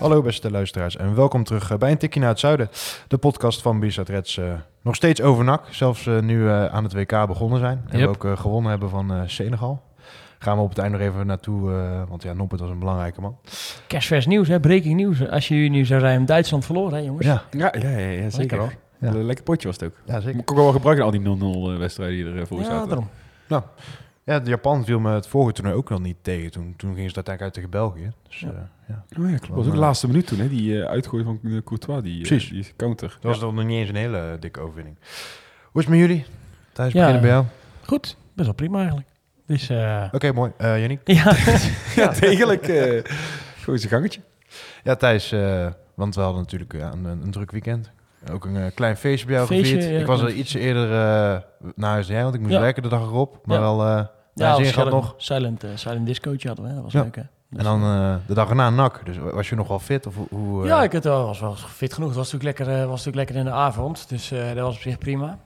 Hallo beste luisteraars en welkom terug eh, bij een tikje naar het zuiden. De podcast van Bizet Reds eh, nog steeds over NAC. Zelfs eh, nu eh, aan het WK begonnen zijn. En we ook gewonnen hebben van eh, Senegal. Gaan we op het eind nog even naartoe, eh, want ja, Noppert was een belangrijke man. Kerstvers nieuws, hè? breaking nieuws. Als je nu zou zijn, Duitsland verloren, hè, jongens? Ja, Ja, ja, ja, ja zeker. Hoor. Ja. Een lekker potje was het ook. ja zeker. Moet ik ook wel gebruiken, al die 0-0 wedstrijden die er eh, voor Ja, zaten. daarom. Ja, de Japan viel me het vorige toernooi ook nog niet tegen. Toen, toen gingen ze uiteindelijk uit tegen België. Dus Ja. Ja. Oh ja, klopt. Dat was ook de laatste minuut toen, hè? Die eh uitgooi van eh, Courtois, die, eh, Precies. die counter. Dat was dan nog niet eens een hele dikke overwinning. Hoe is het met jullie? Thijs, Ja. beginnen bij jou. Goed, best wel prima eigenlijk. Dus, eh Oké, mooi. Eh Yannick? ja, Ja, degelijk. eh gewoon zijn gangetje. Ja, Thijs, eh, want we hadden natuurlijk ja, een, een druk weekend. Ook een klein feestje bij jou Feestje, gevierd. ja. ik was er iets eerder eh, naar huis dan jij, want ik moest Ja. werken de dag erop. Maar Ja. wel eh ja gehad silent, nog. silent, silent discootje hadden we, hè. dat was Ja. leuk hè. En dan eh, de dag erna nak. Dus was je nog wel fit? Of hoe, hoe, eh, ja, ik het, wel- was wel fit genoeg. Het was natuurlijk lekker, eh, was natuurlijk lekker in de avond, dus dat was op zich prima.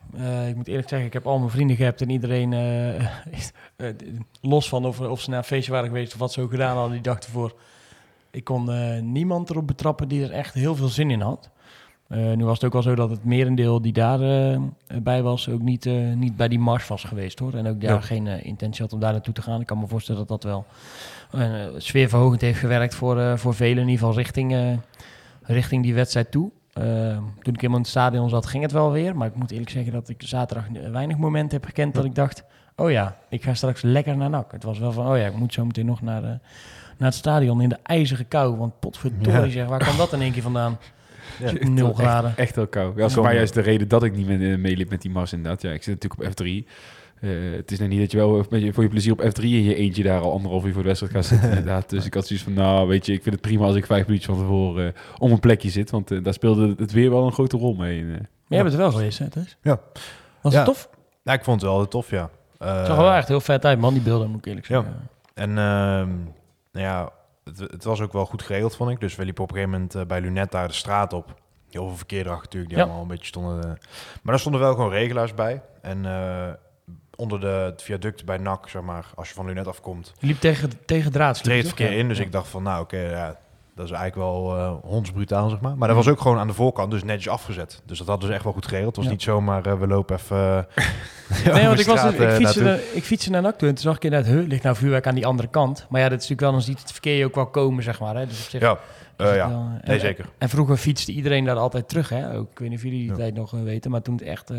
Ik moet eerlijk zeggen, ik heb al mijn vrienden gehabt en iedereen, is- los van of, of ze naar een feestje waren geweest of wat ze ook gedaan hadden die dag ervoor. Ik kon niemand erop betrappen die er echt heel veel zin in had. Eh, nu was het ook wel zo dat het merendeel die daarbij bij was ook niet, eh, niet bij die mars was geweest hoor. En ook daar Ja. geen eh, intentie had om daar naartoe te gaan. Ik kan me voorstellen dat dat wel eh, sfeerverhogend heeft gewerkt voor, eh, voor velen. In ieder geval richting, eh, richting die wedstrijd toe. Eh, toen ik helemaal in het stadion zat, ging het wel weer. Maar ik moet eerlijk zeggen dat ik zaterdag weinig momenten heb gekend dat ik dacht... Oh ja, ik ga straks lekker naar NAC. Het was wel van, oh ja, ik moet zo meteen nog naar, de, naar het stadion in de ijzige kou. Want potverdorie Ja. zeg, waar kwam dat in één keer vandaan? Ja. Echt Nul Echt- graden. Echt heel koud. Ja, dat is voor mij juist de reden dat ik niet met, eh, meeliep met die mars inderdaad. Ja, ik zit natuurlijk op F3. Eh, het is nou niet dat je wel met je, voor je plezier op F3 in je eentje daar al anderhalf uur voor de wedstrijd gaat zitten inderdaad. Dus ik had zoiets van, nou weet je, ik vind het prima als ik vijf minuutjes van tevoren eh, om een plekje zit. Want daar speelde het weer wel een grote rol mee. Maar jij bent er wel geweest, hè, Thijs? Ja. Was Ja. het tof? Ja, ik vond het wel tof, ja. Eh, Het zag wel echt heel vet uit, man, die beelden, moet ik eerlijk Ja. zeggen. En ehm, nou ja, het, het was ook wel goed geregeld, vond ik. Dus we liepen op een gegeven moment eh, bij Lunet daar de straat op. Heel veel verkeer erachter natuurlijk, die Ja. allemaal een beetje stonden. eh. maar daar stonden wel gewoon regelaars bij. En eh, onder de, het viaduct bij NAC, zeg maar, als je van Lunet afkomt, Je liep tegen, tegen draad. treedt verkeer in. Dus Ja. ik dacht van, nou oké, ja, dat is eigenlijk wel eh hondsbrutaal, zeg maar. Maar dat was ook gewoon aan de voorkant, dus netjes afgezet. Dus dat hadden ze echt wel goed geregeld. Het was Ja. niet zomaar, eh, we lopen even... eh, Nee, want ik, was, straat, ik, fietste naar, ik fietste naar en toen zag ik inderdaad, huh, ligt nou vuurwerk aan die andere kant. Maar ja, dat is natuurlijk wel, dan ziet het verkeer ook wel komen, zeg maar. Hè? Dus op zich Ja, eh, ja. wel, eh, nee en- zeker. En vroeger fietste iedereen daar altijd terug, hè. Ook, ik weet niet of jullie die Ja. tijd nog weten, maar toen het echt eh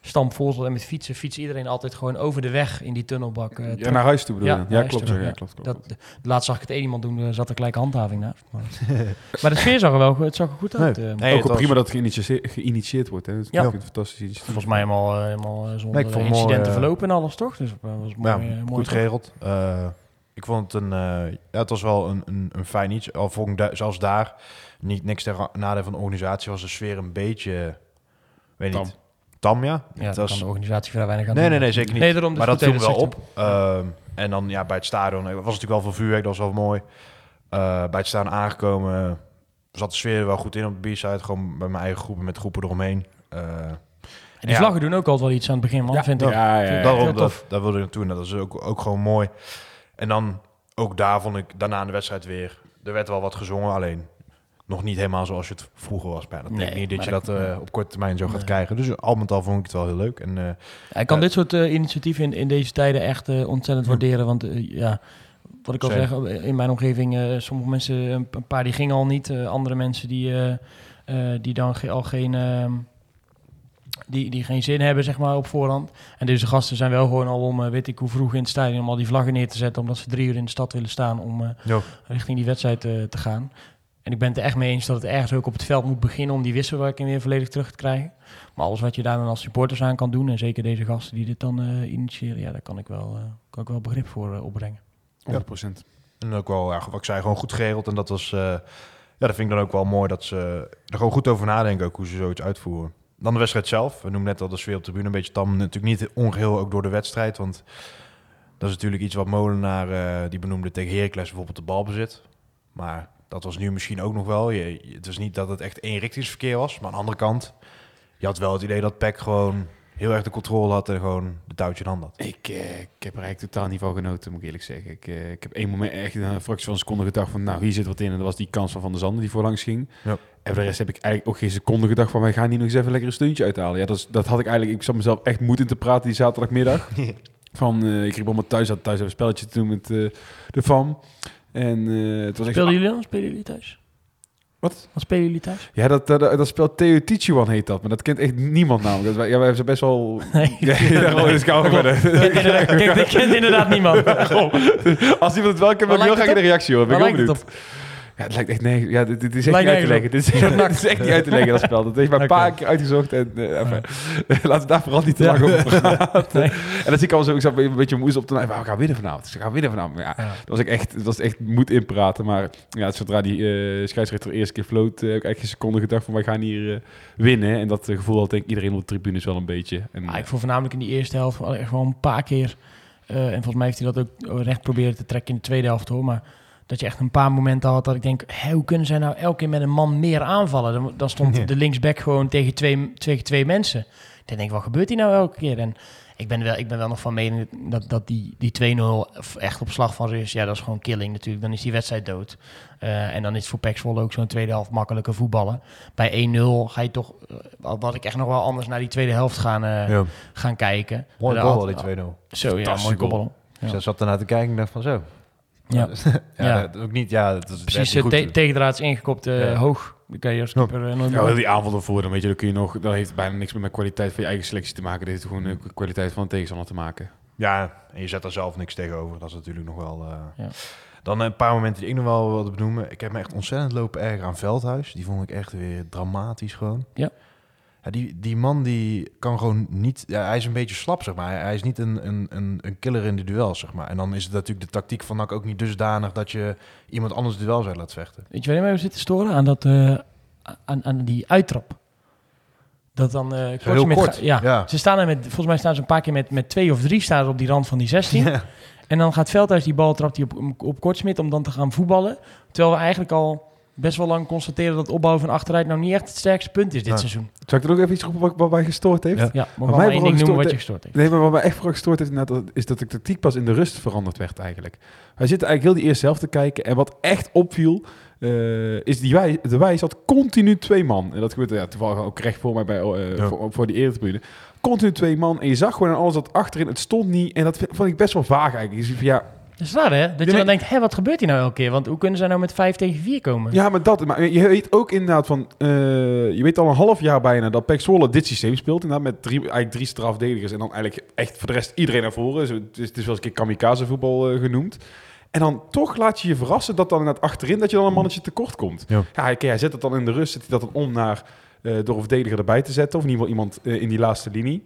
stampvol zat en met fietsen, fietste iedereen altijd gewoon over de weg in die tunnelbak. eh, ja, naar huis toe bedoel je? Ja, klopt. Ja, ja. klopt, klopt. Dat, laatst zag ik het één iemand doen, zat er gelijk handhaving naast. Maar, maar de sfeer zag er wel het zag er goed uit. Nee. eh. Nee, ook het wel was- prima dat het geïnitieerd, geïnitieerd wordt. Hè. Dat is Ja. een fantastisch initiatief. Volgens mij helemaal, helemaal zonder mooi, incidenten verlopen en alles, toch? Dus dat was mooi, Ja, mooi goed geregeld. Ik vond het een, eh, ja, het was wel een, een, een fijn iets. Al vond ik da- zelfs daar niet niks ter nadeel van de organisatie was de sfeer een beetje, weet Tam. niet, tam ja. Daar was, de organisatie vrij weinig aan nee, doen. nee, nee, zeker niet. Nee, daarom, dus maar dat viel wel dat op. Ehm, en dan ja, bij het stadion eh, was natuurlijk wel veel vuurwerk, dat was wel mooi. Eh, bij het stadion aangekomen zat de sfeer er wel goed in op de B-side. Gewoon bij mijn eigen groepen met groepen eromheen. Eh, En die Ja. vlaggen doen ook altijd wel iets aan het begin, man, Ja, vind ik. ja, ja, ja. Daarom, dat, daar wilde ik naartoe. En dat is ook, ook gewoon mooi. En dan, ook daar vond ik daarna in de wedstrijd weer... Er werd wel wat gezongen, alleen nog niet helemaal zoals je het vroeger was. Maar dat denk ik Nee, niet dat je dat eh, op korte termijn zo gaat Nee. krijgen. Dus al met al vond ik het wel heel leuk. En, eh, Hij kan Eh, dit soort initiatieven in, in deze tijden echt ontzettend Ja. waarderen. Want ja, wat ik al zeg, in mijn omgeving, sommige mensen, een, paar die gingen al niet. andere mensen die, die dan al geen, ehm, die, die geen zin hebben, zeg maar, op voorhand. En deze gasten zijn wel gewoon al om, eh, weet ik hoe vroeg in het stadion, om al die vlaggen neer te zetten. Omdat ze drie uur in de stad willen staan om eh, Ja. richting die wedstrijd eh, te gaan. En ik ben het er echt mee eens dat het ergens ook op het veld moet beginnen om die wisselwerking weer volledig terug te krijgen. Maar alles wat je daar dan als supporters aan kan doen, en zeker deze gasten die dit dan eh, initiëren, ja, daar kan ik wel, eh, kan ik wel begrip voor opbrengen. 100%. En ook wel, ja, wat ik zei, gewoon goed geregeld. En dat was, eh, ja, dat vind ik dan ook wel mooi dat ze er gewoon goed over nadenken, ook hoe ze zoiets uitvoeren. Dan de wedstrijd zelf. We noemen net al de sfeer op de tribune een beetje tam. Natuurlijk niet ongeheel ook door de wedstrijd, want dat is natuurlijk iets wat Molenaar, eh, die benoemde tegen Heracles bijvoorbeeld de bal bezit. Maar dat was nu misschien ook nog wel. Je, het is niet dat het echt eenrichtingsverkeer was, maar aan de andere kant, je had wel het idee dat PEC gewoon heel erg de controle had en gewoon de touwtje in hand had. Ik, eh, ik heb er eigenlijk totaal niet van genoten, moet ik eerlijk zeggen. Ik, eh, ik heb één moment echt een fractie van een seconde gedacht van, nou, hier zit wat in. En dat was die kans van Van der Zanden die voorlangs ging. Ja. En voor de rest heb ik eigenlijk ook geen seconde gedacht van, wij gaan hier nog eens even lekker een steuntje uithalen. Ja, dat, is, dat had ik eigenlijk, ik zat mezelf echt moed in te praten die zaterdagmiddag. van, eh, ik riep allemaal thuis, had thuis even een spelletje te doen met eh, de FAM. En eh, het was echt... Spelen jullie dan? Spelen jullie thuis? Wat? Wat spelen jullie thuis? Ja, dat, dat, dat speelt Theo Tichuan heet dat, maar dat kent echt niemand namelijk. Dat, wij- ja, wij hebben best wel... Nee. Ja, daarom is koud geworden. Kent inderdaad, niemand. Als iemand het wel kent, wil ik heel graag het een reactie horen. Ben ik heel benieuwd. Ja, het lijkt echt nee. Ja, dit, dit is echt Lijkt niet uit te leggen. Dit is, dit is echt niet uit te leggen, dat spel. Dat heeft maar een paar keer uitgezocht. En, enfin, laten we daar vooral niet te lang over praten. Nee. En dan zie ik al zo, ik zat een beetje moes op te nou, we gaan winnen vanavond. Ze gaan winnen vanavond. Ja, Ja. dat was ik echt, dat was echt moed inpraten. Maar ja, zodra die eh scheidsrechter de eerste keer floot, eh, heb ik eigenlijk geen seconde gedacht van wij gaan hier eh, winnen. En dat gevoel had denk ik iedereen op de tribunes wel een beetje. En, eh, ik vond voornamelijk in die eerste helft echt wel een paar keer. en volgens mij heeft hij dat ook recht proberen te trekken in de tweede helft hoor. Maar dat je echt een paar momenten had dat ik denk, hé, hoe kunnen zij nou elke keer met een man meer aanvallen? Dan, dan stond Ja. de linksback gewoon tegen twee, tegen twee mensen. Ik denk, wat gebeurt hier nou elke keer? En ik ben wel, ik ben wel nog van mening dat, dat die, die 2-0 echt op slag van is. Ja, dat is gewoon killing natuurlijk. Dan is die wedstrijd dood. Eh, en dan is het voor Pek ook zo'n tweede helft makkelijker voetballen. Bij 1-0 ga je toch, eh, wat ik echt nog wel anders naar die tweede helft gaan, eh, Ja. gaan kijken. Mooi goal, die 2-0. Zo, ja, mooi goal. Ja. Dus ik zat ernaar te kijken en dacht van zo. Ja. ja, Ja. Dat, ook niet, ja, dat is Precies, eh, te goed. tegendraads ingekopt, eh, Ja. hoog. Dan kan je als keeper eh, nooit Ja, meer- die aanval ervoor, dan weet je, dan kun je nog, dat heeft bijna niks meer met kwaliteit van je eigen selectie te maken. Dat heeft gewoon de kwaliteit van de tegenstander te maken. Ja, en je zet daar zelf niks tegenover. Dat is natuurlijk nog wel... eh, Ja. Dan een paar momenten die ik nog wel wilde benoemen. Ik heb me echt ontzettend lopen erger aan Veldhuis. Die vond ik echt weer dramatisch gewoon. Ja. Ja, die, die man die kan gewoon niet... Ja, hij is een beetje slap, zeg maar. Hij is niet een, een, een, een killer in de duel, zeg maar. En dan is het natuurlijk de tactiek van NAC ook niet dusdanig... dat je iemand anders duel zou laten vechten. Weet je waar je mee zit te storen? Aan, dat, eh, aan, aan die uittrap. Dat dan kortje heel met kort, ja. ja. Ze staan er met, volgens mij staan ze een paar keer met, met twee of drie staan op die rand van die 16. Ja. En dan gaat Veldhuis die bal trapt hij op, op Kortsmit om dan te gaan voetballen. Terwijl we eigenlijk al best wel lang constateren dat opbouwen van achteruit nou niet echt het sterkste punt is dit Ja. seizoen. Zou ik er ook even iets roepen wat, wat mij gestoord heeft? Ja. Ja, maar mij één ding noemen wat je gestoord heeft. Nee, maar wat mij echt vooral gestoord heeft, dat- is dat de tactiek pas in de rust veranderd werd eigenlijk. Wij zitten eigenlijk heel die eerste helft te kijken. En wat echt opviel, eh, is die wij, de Wijs had continu twee man. En dat gebeurde ja, toevallig ook recht voor mij bij, eh, Ja. voor, voor die eretribune. Continu twee man. En je zag gewoon aan alles dat achterin, het stond niet. En dat vond ik best wel vaag eigenlijk. Je ziet van, ja, Dat is raar hè? Dat je dan denkt, hé, wat gebeurt hier nou elke keer? Want hoe kunnen zij nou met 5 tegen 4 komen? Ja, maar dat. Maar je weet ook inderdaad van. eh, je weet al een half jaar bijna dat Pek Zwolle dit systeem speelt. Inderdaad, met drie, eigenlijk drie strafverdedigers. En dan eigenlijk echt voor de rest iedereen naar voren. Dus het, is, het is wel eens een keer kamikaze voetbal eh, genoemd. En dan toch laat je je verrassen dat dan inderdaad achterin dat je dan een mannetje tekort komt. Ja. Ja, hij, hij zet het dan in de rust. Zet hij dat dan om naar eh, door een verdediger erbij te zetten. Of in ieder geval iemand in die laatste linie.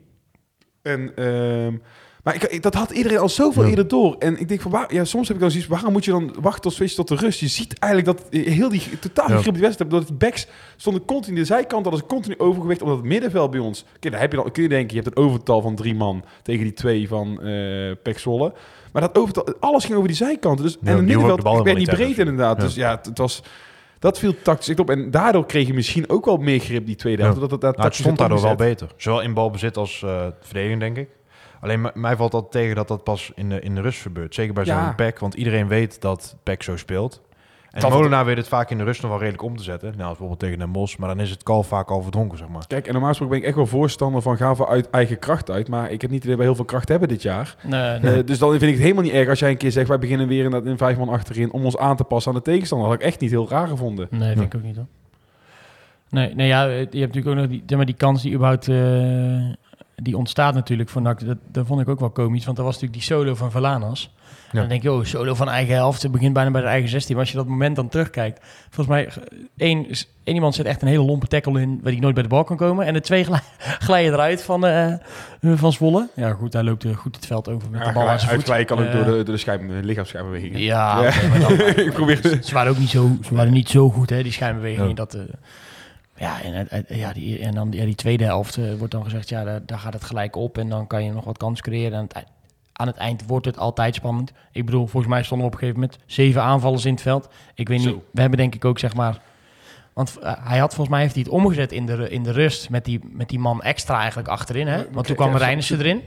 En, ehm, maar ik, ik- dat had iedereen al zoveel Ja. eerder door. En ik denk van, waar, ja, soms heb ik dan zoiets, waarom moet je dan wachten tot switch tot de rust? Je ziet eigenlijk dat heel die totaal Ja. grip die wedstrijd, doordat die backs stonden continu in de zijkant, hadden ze continu overgewicht, omdat het middenveld bij ons, kijk, daar heb je dan, kun je denken, je hebt een overtal van drie man tegen die twee van Pek Zwolle. Maar dat overtal, alles ging over die zijkanten. Dus, Ja, en het middenveld werd niet breed inderdaad. Dus ja, het, het was... Dat viel tactisch op. En daardoor kreeg je misschien ook wel meer grip die tweede helft. Ja. Dat het, dat Nou, het tactisch stond daardoor wel beter. Zowel in balbezit als eh verdediging, denk ik. Alleen mij valt dat tegen dat dat pas in de, in de rust gebeurt. Zeker bij Ja. zo'n pack, want iedereen weet dat pack zo speelt. En Dat- Molenaar weet het vaak in de rust nog wel redelijk om te zetten. Nou, bijvoorbeeld tegen Den Bosch. Maar dan is het kal vaak al verdronken, zeg maar. Kijk, en normaal gesproken ben ik echt wel voorstander van gaan we uit eigen kracht uit. Maar ik heb niet idee dat we heel veel kracht hebben dit jaar. Nee, nee. Eh, dus dan vind ik het helemaal niet erg als jij een keer zegt... wij beginnen weer in, dat, in vijf man achterin om ons aan te passen aan de tegenstander. Dat had ik echt niet heel raar gevonden. Nee, vind ik ook niet hoor. Nee, nee ja, eh, je hebt natuurlijk ook nog die, zeg maar, die kans die überhaupt... eh, die ontstaat natuurlijk van NAC. Dat, dat vond ik ook wel komisch, want dat was natuurlijk die solo van Valanas. En dan denk je, oh, solo van eigen helft. Het begint bijna bij de eigen 16. Maar als je dat moment dan terugkijkt. Volgens mij, één, één iemand zet echt een hele lompe tackle in... waar hij nooit bij de bal kan komen. En de twee glij- glijden eruit van, eh, van Zwolle. Ja, goed, hij loopt eh, goed het veld over met de bal aan zijn voet. Uitglijden kan ook door de, door de schijf, lichaamsschijnbewegingen. Ja, Ja. oké, maar dan- ik probeer... ze waren ook niet zo, ze waren niet zo goed, hè, die schijnbewegingen. Ja. Dat, eh, ja, en, ja, die, en dan ja, die tweede helft eh, wordt dan gezegd, ja, daar, daar gaat het gelijk op. En dan kan je nog wat kans creëren. Aan het, ei- aan het eind wordt het altijd spannend. Ik bedoel, volgens mij stonden we op een gegeven moment zeven aanvallers in het veld. Ik weet Zo. niet, we hebben denk ik ook, zeg maar... Want eh, hij had volgens mij heeft hij het omgezet in de, in de rust met die, met die man extra eigenlijk achterin. Hè? Want toen kwam Reinissen erin.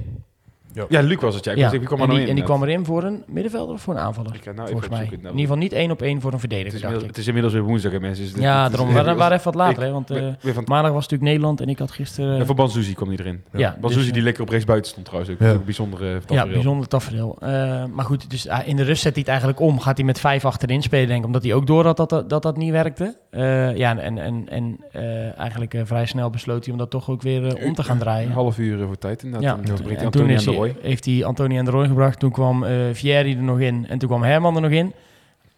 Ja, Luc was het, ja. Ik Ja, wie kwam er en, nou die, in? en die kwam erin voor een middenvelder of voor een aanvaller? Ik nou volgens mij. opzoeken. In Nou, ieder geval niet één op één voor een Het verdediger, is, dacht inmiddels, ik. het is inmiddels weer woensdag, hè, mensen. Dus Ja, het is- daarom. het We is- waren, waren even wat later, ik- hè? Want eh, van, maandag was natuurlijk Nederland en ik had gisteren... en voor Banzuzi kwam hij erin. ja, Banzuzi dus, die eh, lekker op rechts buiten stond trouwens. Ook Ja. Dat is ook een bijzondere ja, tafereel. bijzonder tafereel. Eh, maar goed, dus ah, in de rust zet hij het eigenlijk om. Gaat hij met vijf achterin spelen, denk ik. Omdat hij ook door had dat dat, dat, dat niet werkte. Eh, ja, en, en, en eh, eigenlijk eh, vrij snel besloot hij om dat toch ook weer eh, om te gaan draaien. Een half uur eh, voor tijd inderdaad. Ja, En toen is hij, Roy. heeft hij Antonia aan de Roy gebracht. Toen kwam eh Vieri er nog in. En toen kwam Herman er nog in.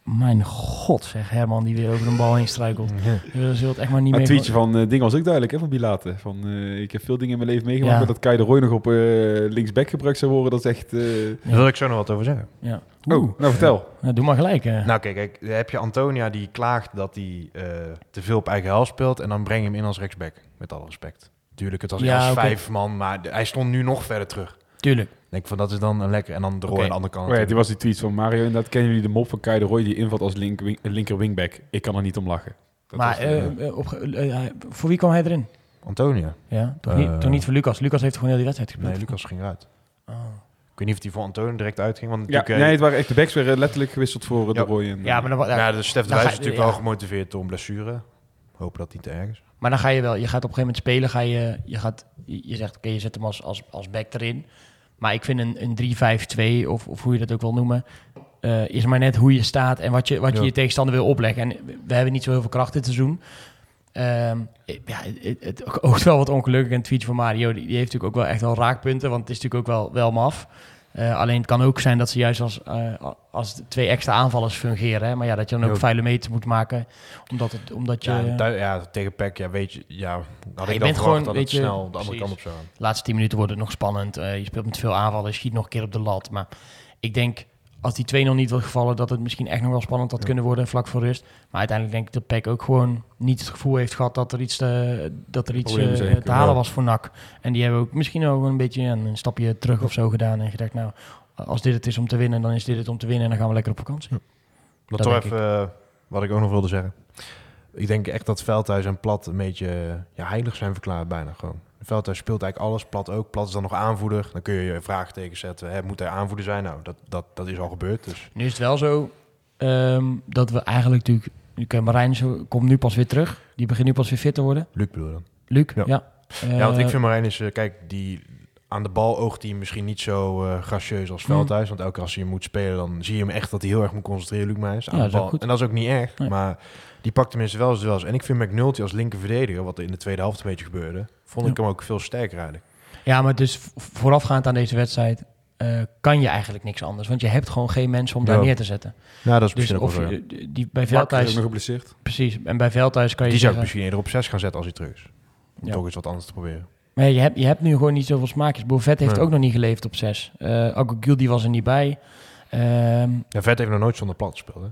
Mijn god, zeg Herman, die weer over een bal heen struikelt. Je zult echt maar niet meer... het tweetje van eh Ding was ook duidelijk, hè, van Bilate. Van, eh, ik heb veel dingen in mijn leven meegemaakt, Ja. maar dat Kai de Roy nog op eh, linksback gebruikt zou worden, dat is echt... eh, Daar wil ik zo nog wat over zeggen. Ja. Oh, nou vertel. Nou, doe maar gelijk. eh. Nou kijk, kijk, heb je Antonia die klaagt dat hij eh, te veel op eigen helft speelt en dan breng je hem in als rechtsback. Met alle respect. Tuurlijk, het was Ja, als oké. vijf man, maar hij stond nu nog verder terug. Tuurlijk. Ik denk van dat is dan een lekker. En dan de Oké. aan de andere kant. Oh ja, die was die tweet van Mario. Inderdaad, kennen jullie de mop van Kai de Roy die invalt als link, wing- linker wingback? Ik kan er niet om lachen. Dat maar was, eh, eh, op, eh, voor wie kwam hij erin? Antonia. Ja, toch, niet, toch niet voor Lucas? Lucas heeft gewoon heel die wedstrijd gespeeld. Nee, Lucas ging eruit. Oh. Ik weet niet of hij voor Antonia direct uitging. Want ja, natuurlijk, eh, nee, het waren echt de backs weer letterlijk gewisseld voor de. Roy. En, Ja, maar dan, ja, dus Stef de Wijs is natuurlijk ja. wel gemotiveerd door een blessure. Hopen dat niet te erg is. Maar dan ga je wel, je gaat op een gegeven moment spelen, ga je, je, gaat, je je zegt oké, je zet hem als, als, als back erin. Maar ik vind een, een 3-5-2, of, of hoe je dat ook wil noemen, eh, is maar net hoe je staat en wat je wat je, Ja. je tegenstander wil opleggen. En we hebben niet zo heel veel kracht dit seizoen. Ehm, ja, het, het oogt wel wat ongelukkig. En het tweetje van Mario, die, die heeft natuurlijk ook wel echt wel raakpunten, want het is natuurlijk ook wel, wel maf. Eh, alleen het kan ook zijn dat ze juist als, eh, als twee extra aanvallers fungeren. Hè? Maar ja, dat je dan ook Ja. vuile meters moet maken. Omdat, het, omdat je... Ja, ja, tegen Peck, ja, weet je, ja, had je ik bent gewoon, dat weet het je, snel de andere kant op zou gaan. De laatste 10 minuten wordt het nog spannend. Eh, je speelt met veel aanvallen, je schiet nog een keer op de lat. Maar ik denk, als die 2-0 niet was gevallen, dat het misschien echt nog wel spannend had Ja. kunnen worden vlak voor rust. Maar uiteindelijk denk ik dat Peck ook gewoon niet het gevoel heeft gehad dat er iets te, dat er iets eh, te halen Ja. was voor NAC. En die hebben ook misschien ook een beetje een, een stapje terug of zo gedaan. En gedacht, nou, als dit het is om te winnen, dan is dit het om te winnen. En dan gaan we lekker op vakantie. Dat, Dat toch even, eh, wat ik ook nog wilde zeggen. Ik denk echt dat Veldhuis en Plat een beetje eh, ja, heilig zijn verklaard bijna gewoon. Veldhuis speelt eigenlijk alles, Plat ook. Plat is dan nog aanvoerder. Dan kun je je vraagteken zetten. Hè, moet hij aanvoerder zijn? Nou, dat, dat, dat is al gebeurd. Dus Nu is het wel zo ehm, dat we eigenlijk natuurlijk... Nu, Marijn komt nu pas weer terug. Die begint nu pas weer fit te worden. Luc bedoel dan. Luc, Ja. ja. ja, want ik Eh, vind Marijn is, eh, kijk, die aan de bal oogt hij misschien niet zo eh gracieus als Mm. Veldhuis. Want elke keer als hij hem moet spelen, dan zie je hem echt dat hij heel erg moet concentreren, Luc Meijers. Aan Ja, de bal. goed. En dat is ook niet erg. Nee. Maar die pakt tenminste wel eens duels. En ik vind McNulty als linker verdediger, wat er in de tweede helft een beetje gebeurde, vond Ja. ik hem ook veel sterker eigenlijk. Ja, maar dus voorafgaand aan deze wedstrijd eh, kan je eigenlijk niks anders. Want je hebt gewoon geen mensen om daar Ja. neer te zetten. Ja, dat is Dus misschien ook of wel je, die, bij Veldhuis, ook nog geblesseerd. precies. En bij Veldhuis kan je Die zou ik zeggen... misschien eerder op 6 gaan zetten als hij terug is. Om Ja. toch eens wat anders te proberen. Maar je hebt, je hebt nu gewoon niet zoveel smaakjes. Bovet heeft Nee. ook nog niet geleefd op zes. Uh, Agogil die was er niet bij. Ehm, Ja, Vet heeft nog nooit zonder plat gespeeld. Hè?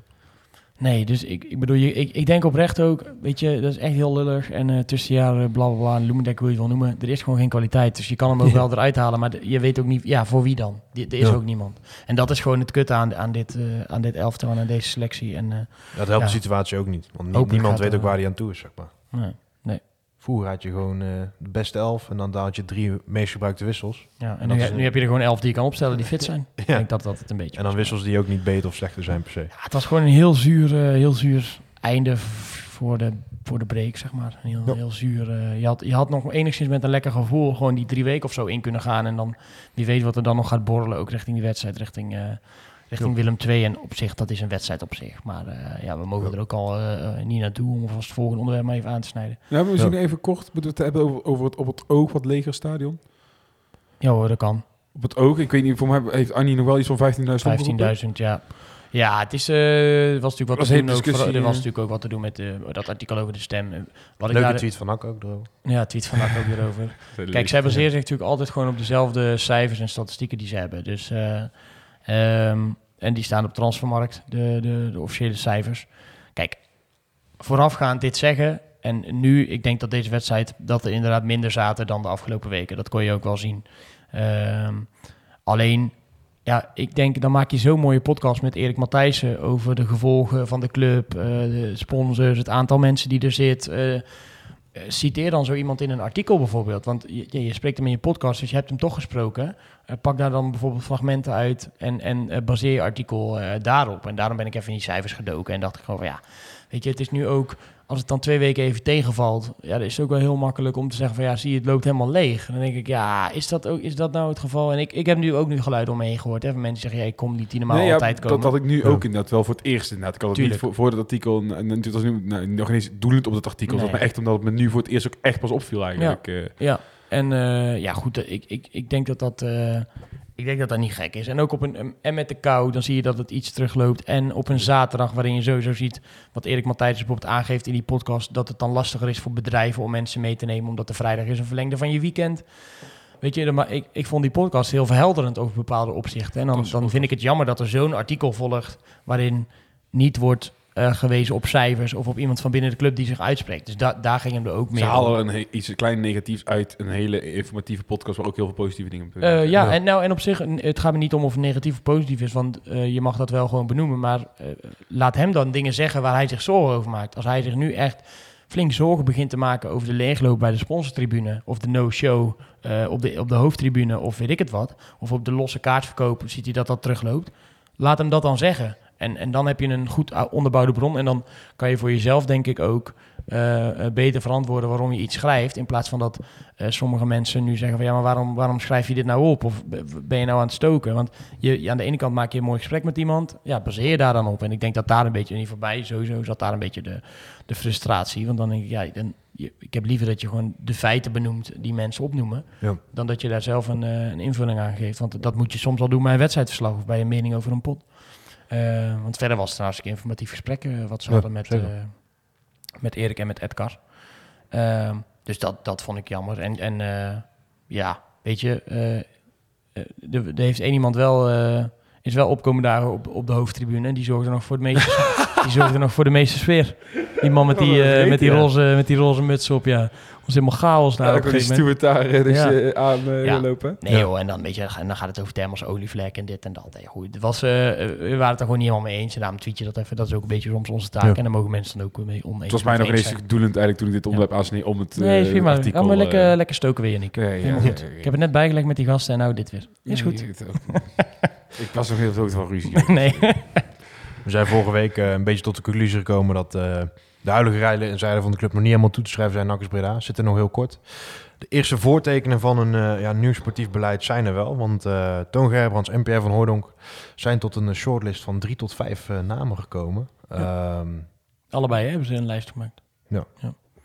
Nee, dus ik, ik bedoel, je, ik, ik denk oprecht ook, weet je, dat is echt heel lullig. En eh tussenjaren, bla bla bla, hoe je het wil noemen. Er is gewoon geen kwaliteit. Dus je kan hem ook Ja. wel eruit halen, maar je weet ook niet, ja, voor wie dan? Er is Ja. ook niemand. En dat is gewoon het kutte aan, aan, dit, eh, aan dit elftal en aan deze selectie. En, eh, Dat helpt de situatie ook niet. Want nie- niemand gaat weet ook waar hij aan toe is, zeg maar. nee, nee. Vroeger had je gewoon eh, de beste elf en dan had je drie meest gebruikte wissels. Ja, en nu, heb je er gewoon elf die je kan opstellen die fit zijn. Ik denk dat dat het een beetje En dan wissels die ook niet beter of slechter zijn per se. Ja, het was gewoon een heel zuur, eh, heel zuur einde voor de, voor de break, zeg maar. Een heel, Ja. heel zuur. eh, je, had, je had nog enigszins met een lekker gevoel gewoon die drie weken of zo in kunnen gaan. En dan wie weet wat er dan nog gaat borrelen, ook richting die wedstrijd, richting, richting. Willem II. En op zich, dat is een wedstrijd op zich. Maar eh, ja, we mogen Ja. er ook al eh, niet naartoe om alvast het volgende onderwerp maar even aan te snijden. Ja, we zien Ja. even kort bedoel, te hebben over, over het op het oog wat leger stadion. Ja hoor, dat kan. Op het oog, ik weet niet, voor mij heeft Annie nog wel iets van 15.000 opgeroepen. 15.000, ja. Ja, het is, eh, was natuurlijk wat was te een doen. Ook, er was natuurlijk ook wat te doen met eh, dat artikel over de stem. Wat ik Leuke daar, tweet van Nak ook erover. Ja, tweet van Nak ook weer over. Kijk, zij baseren zich natuurlijk altijd gewoon op dezelfde cijfers en statistieken die ze hebben. Dus, eh, ehm, en die staan op Transfermarkt, de, de, de officiële cijfers. Kijk, voorafgaand dit zeggen. En nu, ik denk dat deze wedstrijd, dat er inderdaad minder zaten dan de afgelopen weken. Dat kon je ook wel zien. Ehm, alleen, ja, ik denk, dan maak je zo'n mooie podcast met Erik Matthijssen over de gevolgen van de club, eh, de sponsors, het aantal mensen die er zit. eh, citeer dan zo iemand in een artikel bijvoorbeeld. Want je, je- spreekt hem in je podcast, dus je hebt hem toch gesproken. Eh, pak daar dan bijvoorbeeld fragmenten uit en, en eh, baseer je artikel eh, daarop. En daarom ben ik even in die cijfers gedoken en dacht ik gewoon van ja, weet je, het is nu ook, als het dan twee weken even tegenvalt, ja, dan is het ook wel heel makkelijk om te zeggen van ja, zie je, het loopt helemaal leeg. Dan denk ik, ja, is dat, ook, is dat nou het geval? En ik, ik heb nu ook nu geluiden om me heen gehoord. Hè, van mensen zeggen, ja, ik kom niet die normaal Nee, ja, altijd komen. dat had ik nu ook inderdaad wel voor het eerst inderdaad. Ik had het niet Tuurlijk. voor, voor dat artikel, en, en het was nu nou, nog eens doelend op dat artikel, Nee. maar echt omdat het me nu voor het eerst ook echt pas opviel eigenlijk. eh. Ja, en eh, ja, goed, eh, ik, ik, ik denk dat dat, eh, ik denk dat dat niet gek is. En ook op een, en met de kou, dan zie je dat het iets terugloopt. En op een zaterdag, waarin je sowieso ziet, wat Erik Matthijs bijvoorbeeld aangeeft in die podcast, dat het dan lastiger is voor bedrijven om mensen mee te nemen, omdat de vrijdag is een verlengde van je weekend. Weet je, maar ik, ik vond die podcast heel verhelderend over bepaalde opzichten. En dan, dan vind ik het jammer dat er zo'n artikel volgt waarin niet wordt eh, gewezen op cijfers of op iemand van binnen de club die zich uitspreekt. Dus da daar ging hem er ook Ze meer om. halen een, iets klein negatiefs uit een hele informatieve podcast waar ook heel veel positieve dingen op Eh, ja, En, nou, en op zich, het gaat me niet om of het negatief of positief is, want eh, je mag dat wel gewoon benoemen. Maar laat hem dan dingen zeggen waar hij zich zorgen over maakt. Als hij zich nu echt flink zorgen begint te maken over de leegloop bij de sponsortribune, of de no-show eh, op, de, op de hoofdtribune, of weet ik het wat, of op de losse kaartverkoop, ziet hij dat dat terugloopt. Laat hem dat dan zeggen. En, en dan heb je een goed a- onderbouwde bron. En dan kan je voor jezelf, denk ik, ook eh, eh, beter verantwoorden waarom je iets schrijft. In plaats van dat eh, sommige mensen nu zeggen van ja, maar waarom, waarom schrijf je dit nou op? Of ben je nou aan het stoken? Want je, aan de ene kant maak je een mooi gesprek met iemand. Ja, baseer daar dan op. En ik denk dat daar een beetje, niet voorbij, sowieso zat daar een beetje de, de frustratie. Want dan denk ik, ja, dan, je, ik heb liever dat je gewoon de feiten benoemt die mensen opnoemen. Ja. Dan dat je daar zelf een, een invulling aan geeft. Want dat moet je soms al doen bij een wedstrijdverslag of bij een mening over een pot. Eh, want verder was het een hartstikke informatief gesprek eh, wat ze Ja, hadden met, eh, met Erik en met Edgar. Ehm, dus dat, dat vond ik jammer. En, en ja, weet je, er, heeft één iemand wel, is wel opkomen daar op, op de hoofdtribune. En die zorgde nog voor, het meeste, die zorgde nog voor de meeste sfeer. Die man met die, eh, met die, Ja. roze, met die roze muts op, ja. was helemaal chaos daar Ja, op een gegeven moment. daar dus, Ja. aan eh, Ja. lopen. Nee joh, en dan, weet je, en dan gaat het over thermos olievlek en dit en dat. Nee, goed, het was, eh, eh, we waren het er gewoon niet helemaal mee eens. En daarom tweet je dat even. Dat is ook een beetje soms onze taak. Ja. En dan mogen mensen dan ook mee oneens Het was mij nog eens doelend eigenlijk toen ik dit onderwerp aansnee om het Nee, prima. artikel... Allemaal lekker, lekker stoken weer, Nick. ja, ja, ja, ja, ja. Ik heb het net bijgelegd met die gasten en nou dit weer. Is Ja, goed. Ik, het ook. ik was nog heel veel van ruzie. nee. We zijn vorige week eh, een beetje tot de conclusie gekomen dat eh, de huidige rijden en zijde van de club nog niet helemaal toe te schrijven zijn. Nakkers Breda zit er nog heel kort. De eerste voortekenen van een eh, ja, nieuw sportief beleid zijn er wel. Want Toon Gerbrands en Pierre van Hooydonk zijn tot een shortlist van drie tot vijf namen gekomen. Ehm, Allebei hè, hebben ze een lijst gemaakt.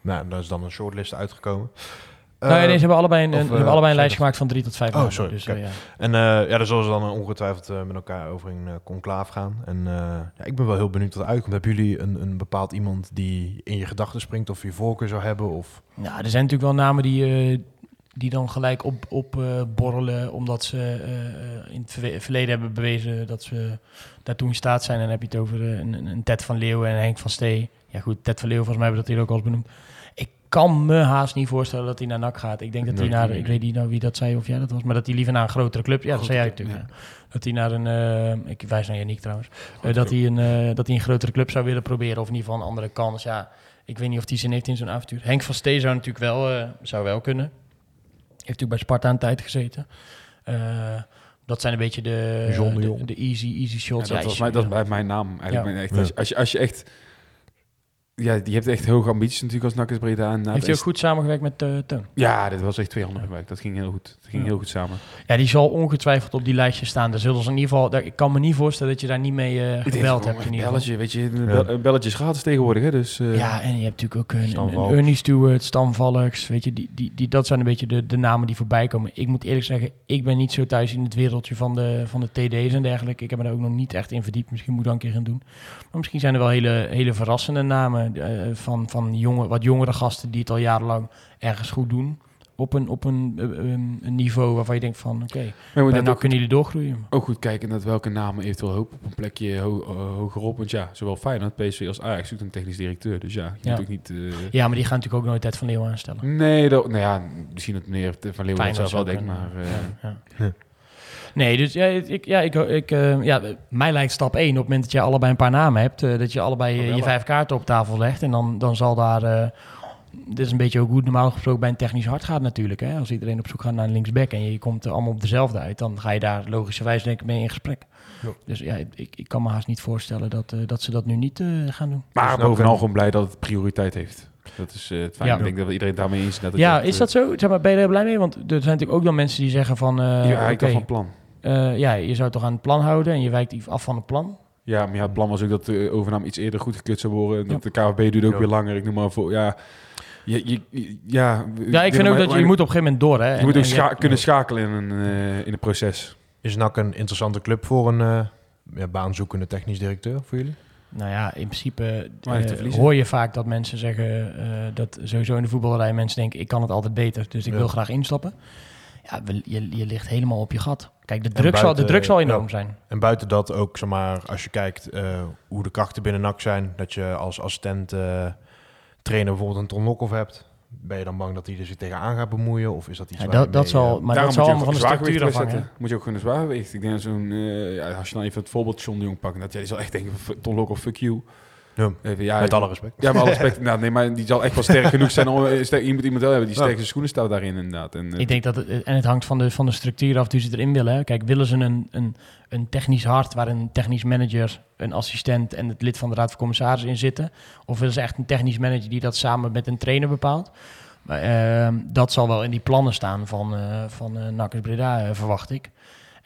nou, daar is dan een shortlist uitgekomen. Nou, ja, Eh, nee, ze hebben allebei een, of, een- eh, hebben allebei een lijst gemaakt van drie tot vijf Oh, sorry, Dus, eh, ja. En eh, ja, daar zullen ze dan ongetwijfeld eh, met elkaar over in uh, conclaaf gaan. En eh, ja, ik ben wel heel benieuwd wat er uitkomt. Hebben jullie een, een bepaald iemand die in je gedachten springt of je voorkeur zou hebben? Of... Nou, er zijn natuurlijk wel namen die, eh, die dan gelijk op, op eh, borrelen, omdat ze eh, eh, in het verleden hebben bewezen dat ze daartoe in staat zijn. En dan heb je het over eh, een, een- een Ted van Leeuwen en Henk van Stee. Ja goed, Ted van Leeuwen, volgens mij hebben we dat hier ook al eens benoemd. Ik kan me haast niet voorstellen dat hij naar NAC gaat. Ik denk dat hij Nee, naar, nee. ik weet niet nou wie dat zei of jij dat was, maar dat hij liever naar een grotere club, ja dat zei jij natuurlijk. ja. Dat hij naar een, eh, ik wijs naar Yannick trouwens, Eh, dat, hij een, eh, dat hij een grotere club zou willen proberen of in ieder geval een andere kans. Ja, ik weet niet of hij zin heeft in zo'n avontuur. Henk van Stee zou natuurlijk wel, eh, zou wel kunnen. Heeft natuurlijk bij Sparta een tijd gezeten. Eh, dat zijn een beetje de, de de, easy, easy Ja, shots. dat, was dat is bij mijn naam eigenlijk. Ja. Mijn echt, als, je, als je echt ja, die heeft echt hoge ambities natuurlijk als Nakkers Breda. En, Heeft hij ook goed samengewerkt met eh Teun? Ja, dit was echt twee handen gewerkt. Dat ging heel goed. Dat ging Ja. heel goed samen. Ja, die zal ongetwijfeld op die lijstje staan. Daar zullen ze in ieder geval... daar- Ik kan me niet voorstellen dat je daar niet mee eh, denk gebeld hebt. In ieder belletje, weet je, een bel- een belletje is gratis tegenwoordig, hè? Dus, eh, Ja, en je hebt natuurlijk ook een, een. Ernie Stewart, Stan Valks. Weet je, die, die, die, dat zijn een beetje de, de namen die voorbij komen. Ik moet eerlijk zeggen, ik ben niet zo thuis in het wereldje van de, van de TD's en dergelijke. Ik heb me daar ook nog niet echt in verdiept. Misschien moet ik dat een keer gaan doen. Maar misschien zijn er wel hele, hele verrassende namen eh, van, van jonge, wat jongere gasten die het al jarenlang ergens goed doen. Op een, op een, eh, een, een niveau waarvan je denkt van, oké, bij net nou kunnen jullie doorgroeien. ook goed kijken naar welke namen eventueel hoop op een plekje ho eh, hogerop. Want ja, zowel Feyenoord, PSV als Ajax zoekt een technisch directeur. Dus ja, je Ja. moet ook niet... eh, Ja, maar die gaan natuurlijk ook nooit Ted van Leeuwen aanstellen. Nee, dat, nou ja, misschien dat meneer Van Leeuwen Feyenoord zelf wel denkt, ook maar... eh, ja. Nee, dus ja, ik, ja, ik, ik, eh, ja, mij lijkt stap 1 op het moment dat je allebei een paar namen hebt, eh, dat je allebei eh, je vijf kaarten op tafel legt en dan, dan zal daar, eh dit is een beetje ook hoe het normaal gesproken bij een technisch hart gaat natuurlijk. Hè? Als iedereen op zoek gaat naar een linksback en je komt er allemaal op dezelfde uit, dan ga je daar logischerwijs denk ik mee in gesprek. Ja. Dus ja, ik, ik kan me haast niet voorstellen dat, eh, dat ze dat nu niet eh, gaan doen. maar Dus nou bovenal gewoon blij dat het prioriteit heeft. Dat is eh, het fijn. Ja. Ik denk dat iedereen daarmee eens is. Ja, is dat zo? Zeg maar, ben je er blij mee? Want er zijn natuurlijk ook dan mensen die zeggen van... eh ja, ik van plan. Eh, ja, je zou het toch aan het plan houden en je wijkt af van het plan. Ja, maar ja, het plan was ook dat de overname iets eerder goedgekeurd zou worden. Dat Ja. de KVB duurde ook Ja. weer langer. Ik noem maar voor. Ja, je, je, ja, Ja, ik vind ook dat je, je moet op een gegeven moment door, hè. je En- moet ook en scha- kunnen schakelen in een, eh, in een proces. Is NAC een interessante club voor een eh ja, baanzoekende technisch directeur voor jullie? Nou ja, in principe hoor je vaak dat mensen zeggen... eh, dat sowieso in de voetballerij mensen denken... ik kan het altijd beter, dus ik Ja. wil graag instappen. Ja, je, je ligt helemaal op je gat. Kijk, de druk, zal, de druk zal enorm ja. zijn. En buiten dat ook, zeg maar, als je kijkt eh, hoe de krachten binnen NAC zijn, dat je als assistent eh, trainer bijvoorbeeld een Ton Lokhoff hebt, ben je dan bang dat hij er zich tegenaan gaat bemoeien? Of is dat iets Ja, waar je dat, dat zal, eh, maar Daarom dat zal allemaal van de structuur afhangen. zetten. Moet je ook gewoon een zwaargewicht. Ik denk dat zo'n, eh, ja, als je dan even het voorbeeld John de Jong pakt, dat jij die zal echt denken, van, Ton Lok of fuck you. Ja. Even, ja, met alle respect. Ja, maar alle respect inderdaad. Nee, maar die zal echt wel sterk genoeg zijn om... eh, sterk- Je moet iemand wel hebben die Ja. sterke schoenen staat daarin inderdaad. En, eh, Ik denk dat het, en het hangt van de, van de structuur af die ze erin willen. Hè. Kijk, willen ze een, een, een technisch hart waar een technisch manager, een assistent en het lid van de raad van commissarissen in zitten? Of willen ze echt een technisch manager die dat samen met een trainer bepaalt? Maar, ehm, dat zal wel in die plannen staan van, eh van eh Nakkers Breda, eh, verwacht ik.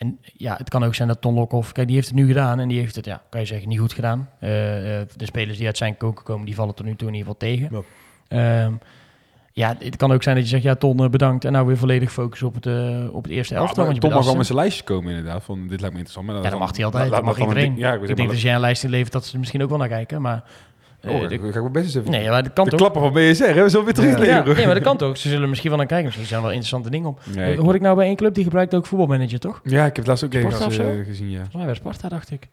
En ja, het kan ook zijn dat Ton Lokhoff, kijk, die heeft het nu gedaan en die heeft het, ja, kan je zeggen, niet goed gedaan. Eh, eh, de spelers die uit zijn koken komen, die vallen tot nu toe in ieder geval tegen. Ehm, ja, het kan ook zijn dat je zegt, ja, Ton, eh, bedankt. En nou weer volledig focus op het, op het eerste Ja, elftal. want je bent mag wel met zijn lijstjes komen inderdaad. Van, dit lijkt me interessant. Maar Ja, dat mag hij altijd. Dat mag iedereen. ding- Ja, ik, Ik denk dat jij een lijst inlevert dat ze er misschien ook wel naar kijken. Maar, eh, Oh, de- ga ik mijn best eens even. nee, maar dat kan de toch? klappen van BSR, hè? We zullen weer terug Ja, leveren. nee, maar dat kan toch? Ze zullen misschien wel naar kijken. Misschien zijn er wel interessante dingen op. Nee, Eh, Hoor ik nou bij één club die gebruikt ook voetbalmanager, toch? Ja, ik heb het laatst ook zo? eh, gezien, ja. Volgens mij bij Sparta, dacht ik.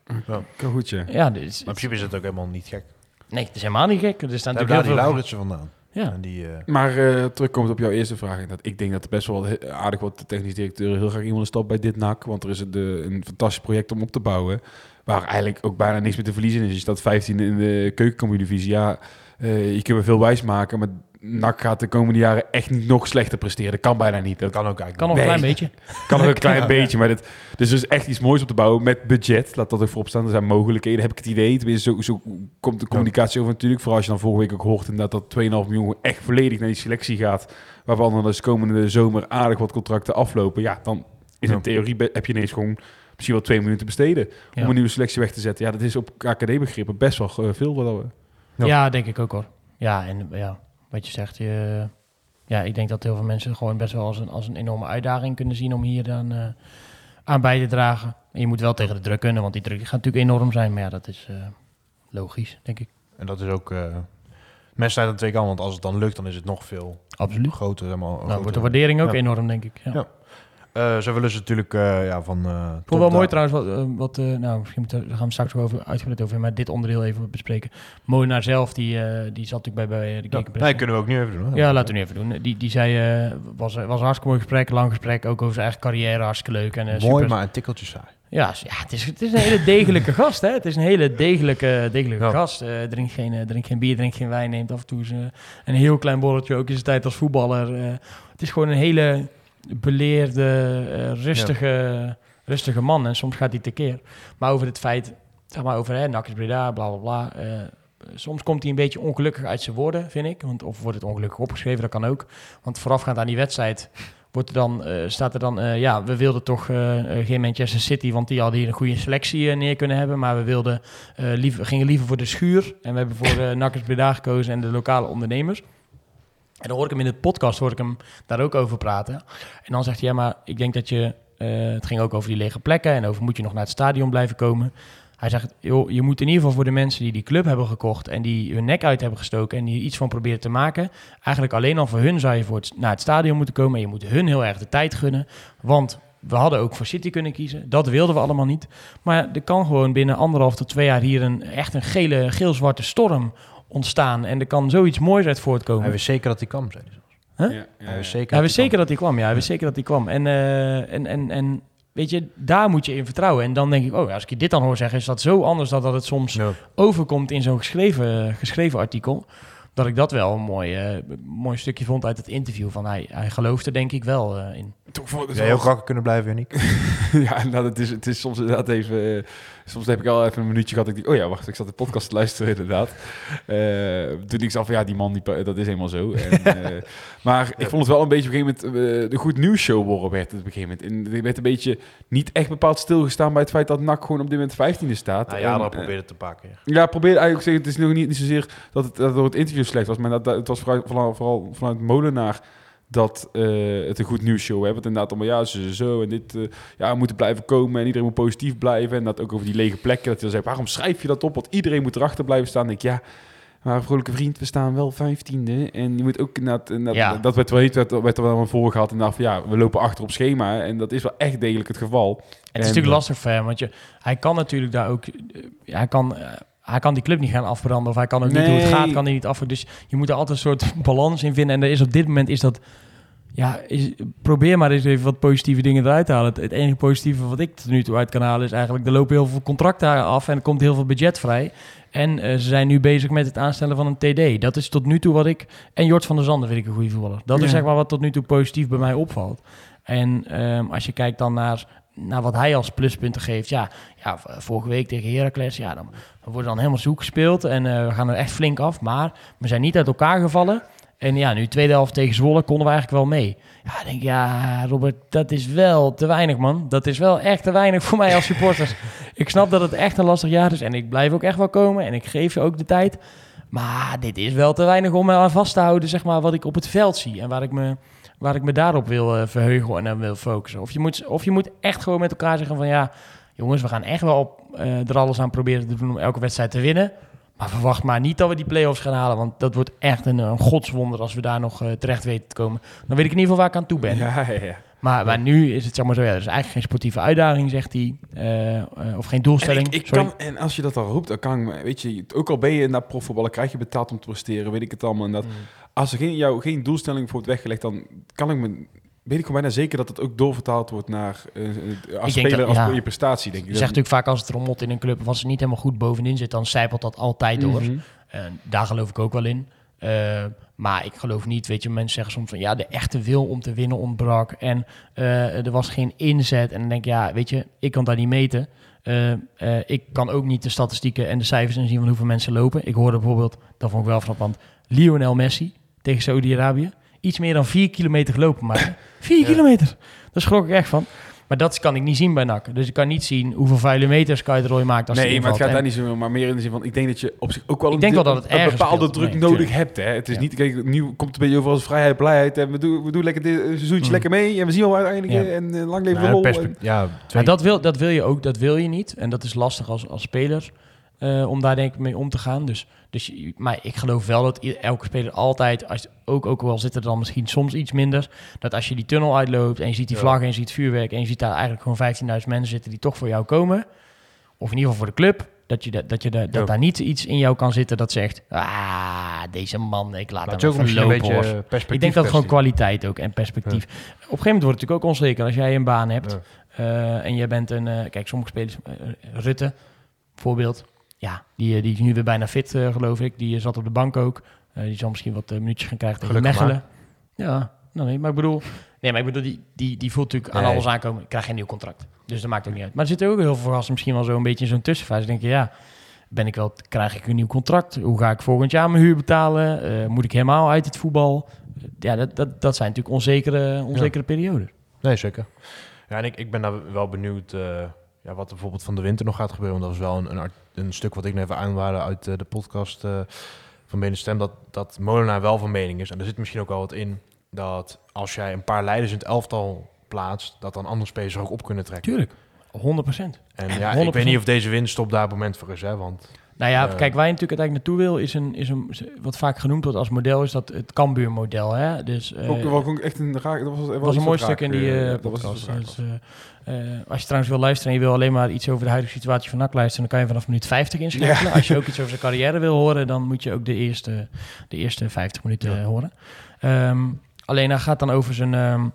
Goed, ja. Ja, dus, Maar in principe is het ook helemaal niet gek. nee, het is helemaal niet gek. Er staan Daar natuurlijk daar die heel veel... Lauritsen vandaan. Ja. En die, eh, Maar eh terugkomend op jouw eerste vraag. Dat ik denk dat er best wel aardig wat de technisch directeur heel graag iemand stapt bij dit NAC. Want er is een, de, een fantastisch project om op te bouwen. Waar eigenlijk ook bijna niks meer te verliezen is. Je staat 15 in de keukenkampioen-divisie. Ja, eh, je kunt me veel wijs maken. Maar NAC gaat de komende jaren echt niet nog slechter presteren. Dat kan bijna niet. dat kan ook eigenlijk Kan nog Nee. een klein beetje. kan nog een klein beetje. Maar dit, dus er is echt iets moois op te bouwen met budget. Laat dat ook voorop staan. Er zijn mogelijkheden, heb ik het idee. Tenminste, zo, zo komt de communicatie over natuurlijk. Vooral als je dan vorige week ook hoort inderdaad dat 2,5 miljoen echt volledig naar die selectie gaat. Waarvan dan dus komende zomer aardig wat contracten aflopen. Ja, dan is Ja. in theorie be- heb je ineens gewoon misschien wel twee minuten besteden Ja. om een nieuwe selectie weg te zetten. Ja, dat is op KKD-begrippen best wel eh, veel. Wat we... Ja. Ja. denk ik ook hoor. Ja, en ja, wat je zegt, je, ja, ik denk dat heel veel mensen gewoon best wel als een, als een enorme uitdaging kunnen zien om hier dan eh, aan bij te dragen. En je moet wel tegen de druk kunnen, want die druk gaat natuurlijk enorm zijn. Maar ja, dat is eh, logisch, denk ik. En dat is ook uh, mes aan twee kanten. Want als het dan lukt, dan is het nog veel Absoluut. groter. Helemaal, Nou, wordt de waardering ook Ja. enorm, denk ik. Ja. Ja. Uh, zo willen ze natuurlijk uh, ja, van... Uh, ik vond wel mooi trouwens, wat, uh, wat uh, nou, misschien moeten, daar gaan we straks over uitgebreid over, maar dit onderdeel even bespreken. Molenaar zelf, die, uh, die zat natuurlijk bij, bij de Gekenpress. Nee, kunnen we ook nu even doen. Hè? Ja, laten we nu even doen. Die, die zei, uh, was, was een hartstikke mooi gesprek, lang gesprek, ook over zijn eigen carrière, hartstikke leuk. En, uh, mooi, super... maar een tikkeltje saai. Ja, ja het, is, het is een hele degelijke gast, hè. Het is een hele degelijke, degelijke ja. gast. Uh, drinkt, geen, drinkt geen bier, drinkt geen wijn, neemt af en toe een heel klein borreltje, ook in zijn tijd als voetballer. Uh, het is gewoon een hele beleerde, uh, rustige, ja. rustige man. En soms gaat hij tekeer. Maar over het feit, zeg maar over hè, Nakkes Breda, bla bla bla. Uh, soms komt hij een beetje ongelukkig uit zijn woorden, vind ik. Want, of wordt het ongelukkig opgeschreven, dat kan ook. Want voorafgaand aan die wedstrijd wordt er dan, eh, staat er dan... eh, ja, we wilden toch eh, eh, geen Manchester City... want die hadden hier een goede selectie eh, neer kunnen hebben. Maar we wilden, eh, liever, gingen liever voor de schuur. En we hebben voor uh, Nakkers Breda gekozen en de lokale ondernemers. En dan hoor ik hem in de podcast hoor ik hem daar ook over praten. En dan zegt hij, ja, maar ik denk dat je... eh, het ging ook over die lege plekken en over moet je nog naar het stadion blijven komen. Hij zegt, joh, je moet in ieder geval voor de mensen die die club hebben gekocht... en die hun nek uit hebben gestoken en die iets van proberen te maken... eigenlijk alleen al voor hun zou je voor het, naar het stadion moeten komen... en je moet hun heel erg de tijd gunnen. Want we hadden ook voor City kunnen kiezen. Dat wilden we allemaal niet. Maar er kan gewoon binnen anderhalf tot twee jaar hier... een echt een gele, geel-zwarte storm ontstaan. En er kan zoiets moois uit voortkomen. Hij wist zeker dat hij kwam, zei hij zelfs. Huh? Ja, ja, Hij wist zeker Hij dat wist zeker dat hij kwam. Ja, hij wist zeker dat hij kwam. En, eh, en, en, en weet je, daar moet je in vertrouwen. En dan denk ik, oh, als ik je dit dan hoor zeggen, is dat zo anders dan dat het soms Ja. overkomt in zo'n geschreven, geschreven artikel. Dat ik dat wel een mooi, eh, mooi stukje vond uit het interview. Van hij, hij geloofde denk ik wel eh, in. Toch vond het ook wakker kunnen blijven, Yannick? ja, nou, het, is, het is soms inderdaad even... soms heb ik al even een minuutje gehad. Ik denk, oh ja, wacht, ik zat de podcast te luisteren inderdaad. Eh, toen ik van, ja, die man, die, dat is helemaal zo. En, eh, maar ik vond het wel een beetje op een gegeven moment... eh, de goed nieuws show worden werd het op een gegeven moment. En er werd een beetje niet echt bepaald stilgestaan bij het feit dat NAC gewoon op dit moment 15e staat. Nou ja, probeerde het paar keer. Ja, probeer eigenlijk te zeggen, het is nog niet, niet zozeer dat het dat door het interview slecht was, maar dat, dat, het was vooral, vooral, vooral vanuit Molenaar dat eh, het een goed nieuwsshow hè. Want inderdaad allemaal, ja, zo, zo en dit, eh, ja, we moeten blijven komen en iedereen moet positief blijven. En dat ook over die lege plekken, dat hij dan zei, waarom schrijf je dat op? Want iedereen moet erachter blijven staan. Dan denk ik, ja, maar vrolijke vriend, we staan wel vijftiende. En je moet ook inderdaad, inderdaad Ja. dat werd wel niet, werd, werd er wel aan voor gehad. En van, ja, we lopen achter op schema. En dat is wel echt degelijk het geval. Het is En, natuurlijk eh, lastig voor hem, want je, hij kan natuurlijk daar ook... hij, kan, hij kan die club niet gaan afbranden of hij kan ook niet hoe het gaat, kan hij niet af. Dus je moet er altijd een soort balans in vinden. En er is op dit moment is dat... Ja, is, probeer maar eens even wat positieve dingen eruit te halen. Het, het enige positieve wat ik tot nu toe uit kan halen is eigenlijk... er lopen heel veel contracten af en er komt heel veel budget vrij. En eh, ze zijn nu bezig met het aanstellen van een TD. Dat is tot nu toe wat ik... En Jort van der Zanden vind ik een goede voetballer. Dat is zeg maar wat tot nu toe positief bij mij opvalt. En ehm, als je kijkt dan naar, naar wat hij als pluspunten geeft. Ja, ja vorige week tegen Heracles. Ja, dan, dan wordt dan helemaal zoek gespeeld. En eh, we gaan er echt flink af. Maar we zijn niet uit elkaar gevallen. En ja, nu tweede helft tegen Zwolle konden we eigenlijk wel mee. Ja, ik denk ja, Robert, dat is wel te weinig, man. Dat is wel echt te weinig voor mij als supporter. ik snap dat het echt een lastig jaar is. En ik blijf ook echt wel komen. En ik geef je ook de tijd. Maar dit is wel te weinig om me aan vast te houden, zeg maar, wat ik op het veld zie. En waar ik me, waar ik me daarop wil eh, verheugen en dan wil focussen. Of je, moet, of je moet echt gewoon met elkaar zeggen van ja, jongens, we gaan echt wel op, eh, er alles aan proberen te doen om elke wedstrijd te winnen. Maar verwacht maar niet dat we die play-offs gaan halen. Want dat wordt echt een, een godswonder als we daar nog eh, terecht weten te komen. Dan weet ik in ieder geval waar ik aan toe ben. Ja, ja, ja. Maar, maar nu is het zeg maar zo, ja, er is eigenlijk geen sportieve uitdaging, zegt hij. of geen doelstelling. En, ik, kan, en als je dat al roept, dan kan ik, weet je, ook al ben je naar profvoetballen, krijg je betaald om te presteren, weet ik het allemaal. En dat, Als er geen, jou geen doelstelling voor wordt weggelegd, dan kan ik me, weet ik gewoon bijna zeker dat het ook doorvertaald wordt naar eh, eh, als speler, dat- als ja. je prestatie, denk ik. Je zegt natuurlijk vaak als het rommelt in een club, of als het niet helemaal goed bovenin zit, dan zijpelt dat altijd door. Mhm. En daar geloof ik ook wel in. Eh, maar ik geloof niet, weet je, mensen zeggen soms van ja, de echte wil om te winnen ontbrak. En er was geen inzet. En dan denk ik, ja, weet je, ik kan dat niet meten. Ik kan ook niet de statistieken en de cijfers inzien van hoeveel mensen lopen. Ik hoorde bijvoorbeeld, dat vond ik wel frappant, Lionel Messi tegen Saudi-Arabië. Iets meer dan vier kilometer gelopen, maar vier kilometer. Daar schrok ik echt van. Maar dat kan ik niet zien bij NAC. Dus ik kan niet zien hoeveel vuile meters Kyle de Roy maakt als hij Nee, maar het gaat daar niet zo maar meer in de zin van, ik denk dat je op zich ook wel Ik denk een, wel dat het een bepaalde speelt. druk Nee, nodig tuurlijk. hebt. Hè? Het is Ja. niet, kijk, nu komt het een beetje over als vrijheid, blijheid en we doen, we doen lekker dit seizoentje Mm. lekker mee en we zien wel uiteindelijk Ja. en eh, lang leven de Nou, lol. En- ja, Maar dat wil, dat wil je ook, dat wil je niet. En dat is lastig als, als speler eh, om daar denk ik mee om te gaan. Dus, dus, je- maar ik geloof wel dat elke speler altijd, als, ook, ook al zit er dan misschien soms iets minder, dat als je die tunnel uitloopt en je ziet die Ja. vlag en je ziet vuurwerk en je ziet daar eigenlijk gewoon 15.000 mensen zitten die toch voor jou komen, of in ieder geval voor de club, dat, je, da- dat, je da- dat Ja. daar niet iets in jou kan zitten dat zegt, ah, deze man, ik laat maar hem ook een lopen. beetje hoor." eh, perspectief. Ik denk dat gewoon kwaliteit ook en perspectief. Op een gegeven moment wordt het natuurlijk ook onzeker als jij een baan hebt. Ja. Eh, en jij bent een, kijk, sommige spelers, Rutte, voorbeeld, ja, die, eh, die is nu weer bijna fit, eh, geloof ik. Die eh, zat op de bank ook. Die zal misschien wat minuutjes gaan krijgen tegen Gelukkig Mechelen. Ja, nou nee, maar ik bedoel, nee, maar ik bedoel, die, die, die voelt natuurlijk aan alles aankomen. Ik krijg geen nieuw contract. Dus dat maakt ook niet uit. Maar er zitten ook heel veel gasten misschien wel zo een beetje in zo'n tussenfase. Denk je, ja, Ben ik wel, krijg ik een nieuw contract? Hoe ga ik volgend jaar mijn huur betalen? Moet ik helemaal uit het voetbal? Ja, dat, dat, dat zijn natuurlijk onzekere, onzekere perioden. Nee, zeker. Ja, en ik, ik ben daar wel benieuwd ja, wat bijvoorbeeld van de winter nog gaat gebeuren. Want dat was wel een, een, een stuk wat ik net even aanwaarde uit eh, de podcast eh, van Bene Stem. Dat, dat Molenaar wel van mening is. En er zit misschien ook wel wat in dat als jij een paar leiders in het elftal plaatst, dat dan andere spelers er ook op kunnen trekken. Tuurlijk, 100 procent. En ja, ik 100%. weet niet of deze winststop daar het moment voor is. Hè, want Nou ja, kijk, waar je natuurlijk uiteindelijk naartoe wil, is een, is een, wat vaak genoemd wordt als model, is dat het Cambuur-model. Hè? Dus, eh, ook, ook, ook echt een raak. Dat was, Dat was een mooi stuk in die eh, was podcast. Dus, eh, eh, als je trouwens wil luisteren en je wil alleen maar iets over de huidige situatie van NAC luisteren, dan kan je vanaf minuut 50 inschakelen. Als je ook iets over zijn carrière wil horen, dan moet je ook de eerste, de eerste 50 minuten Ja. horen. Ehm, alleen hij gaat dan over zijn... ehm,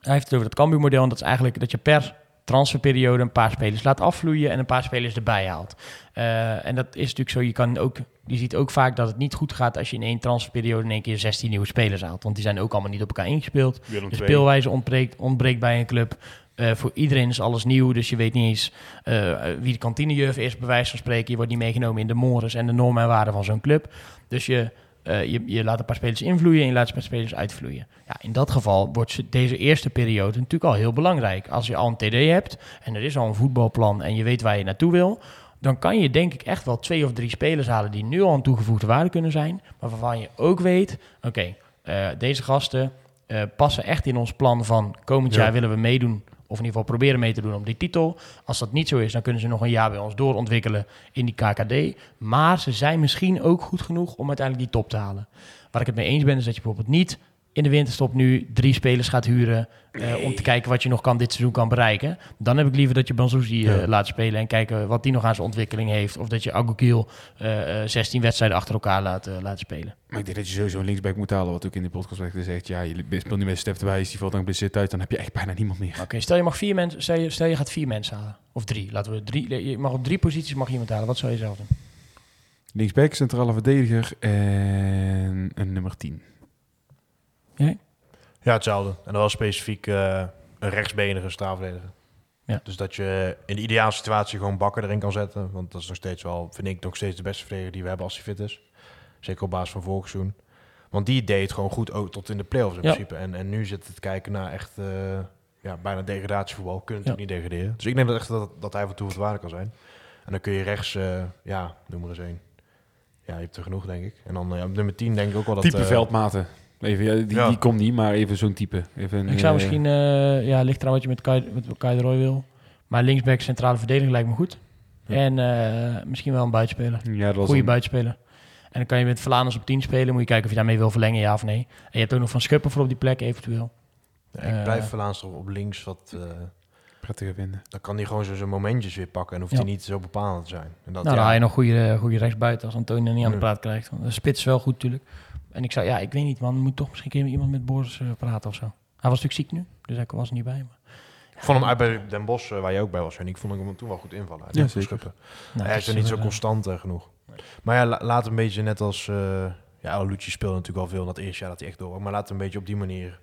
hij heeft het over het Cambuur-model en dat is eigenlijk dat je per transferperiode een paar spelers laat afvloeien en een paar spelers erbij haalt. Eh, en dat is natuurlijk zo, je, kan ook, je ziet ook vaak dat het niet goed gaat als je in één transferperiode in één keer 16 nieuwe spelers haalt. Want die zijn ook allemaal niet op elkaar ingespeeld. De speelwijze ontbreekt, ontbreekt bij een club. Eh, voor iedereen is alles nieuw, dus je weet niet eens eh, wie de kantinejuf is, bij wijze van spreken. Je wordt niet meegenomen in de mores en de normen en waarden van zo'n club. Dus je, eh, je, je laat een paar spelers invloeien en je laat een paar spelers uitvloeien. Ja, in dat geval wordt ze- deze eerste periode natuurlijk al heel belangrijk. Als je al een TD hebt en er is al een voetbalplan en je weet waar je naartoe wil... dan kan je denk ik echt wel twee of drie spelers halen die nu al een toegevoegde waarde kunnen zijn. Maar waarvan je ook weet, oké, eh, deze gasten eh, passen echt in ons plan van komend Ja. jaar willen we meedoen. Of in ieder geval proberen mee te doen om die titel. Als dat niet zo is, dan kunnen ze nog een jaar bij ons doorontwikkelen in die KKD. Maar ze zijn misschien ook goed genoeg om uiteindelijk die top te halen. Waar ik het mee eens ben, is dat je bijvoorbeeld niet in de winterstop nu drie spelers gaat huren. eh, om te kijken wat je nog kan dit seizoen kan bereiken. Dan heb ik liever dat je Banzuzi eh, Ja. laat spelen en kijken wat die nog aan zijn ontwikkeling heeft. Of dat je Agukil eh, eh, 16 wedstrijden achter elkaar laat, laat spelen. Maar ik denk dat je sowieso een linksback moet halen. Wat ook in de podcast werd gezegd. Ja, je speelt nu met Stef erbij. Is die valt dan geblesseerd uit. Dan heb je echt bijna niemand meer. Oké, stel je mag vier mensen, stel je, stel je gaat vier mensen halen. Of drie, laten we drie. Je mag op drie posities mag je iemand halen. Wat zou je zelf doen? Linksback, centrale verdediger en een nummer 10. Ja, hetzelfde. En dan wel specifiek eh, een rechtsbenige strafverdediger. Ja. Dus dat je in de ideale situatie gewoon Bakker erin kan zetten. Want dat is nog steeds wel, vind ik, nog steeds de beste verdediger die we hebben als hij fit is. Zeker op basis van vorig seizoen. Want die deed het gewoon goed, ook tot in de play-offs in Ja. principe. En, en nu zit het kijken naar echt eh, ja, bijna degradatievoetbal. Kunnen natuurlijk niet degraderen. Dus ik denk dat, echt dat, dat hij van toegevoegde waarde kan zijn. En dan kun je rechts, eh, ja, noem maar eens één. Ja, je hebt er genoeg, denk ik. En dan eh, op nummer 10 denk ik ook wel dat... type veldmaten. Even, ja, die, Ja. die komt niet, maar even zo'n type. Even, een, Ik zou eh, misschien, eh, ja, ligt eraan wat je met Kai, met Kai de Roy wil. Maar linksback, centrale verdediger lijkt me goed. Ja. En eh, misschien wel een buitenspeler. Ja, dat was Goede een- buitenspeler. En dan kan je met Vlaanders op 10 spelen. Moet je kijken of je daarmee wil verlengen, ja of nee. En je hebt ook nog Van Schuppen voor op die plek eventueel. Ja, ik blijf Vlaams op links wat... eh, prettiger vinden. dan kan hij gewoon zo zijn momentjes weer pakken en hoeft Ja. hij niet zo bepalend te zijn. En dat, nou, dan ja, haal je nog goede, goede rechtsbuiten als Antonio niet aan de praat krijgt. Want De spits is wel goed natuurlijk. En ik zou, ja, ik weet niet man. Moet toch misschien een keer met iemand met Boris eh, praten of zo. Hij was natuurlijk ziek nu, dus hij was er niet bij. Maar, Ik vond hem uit bij Den Bosch, eh, waar je ook bij was. En ik vond hem toen wel goed invallen. Ja, zeker. nou, hij is er niet zo eh, constant genoeg. Maar ja, la- laat een beetje net als... eh ja, Lucci speelde natuurlijk al veel in dat eerste jaar dat hij echt door. Maar laat een beetje op die manier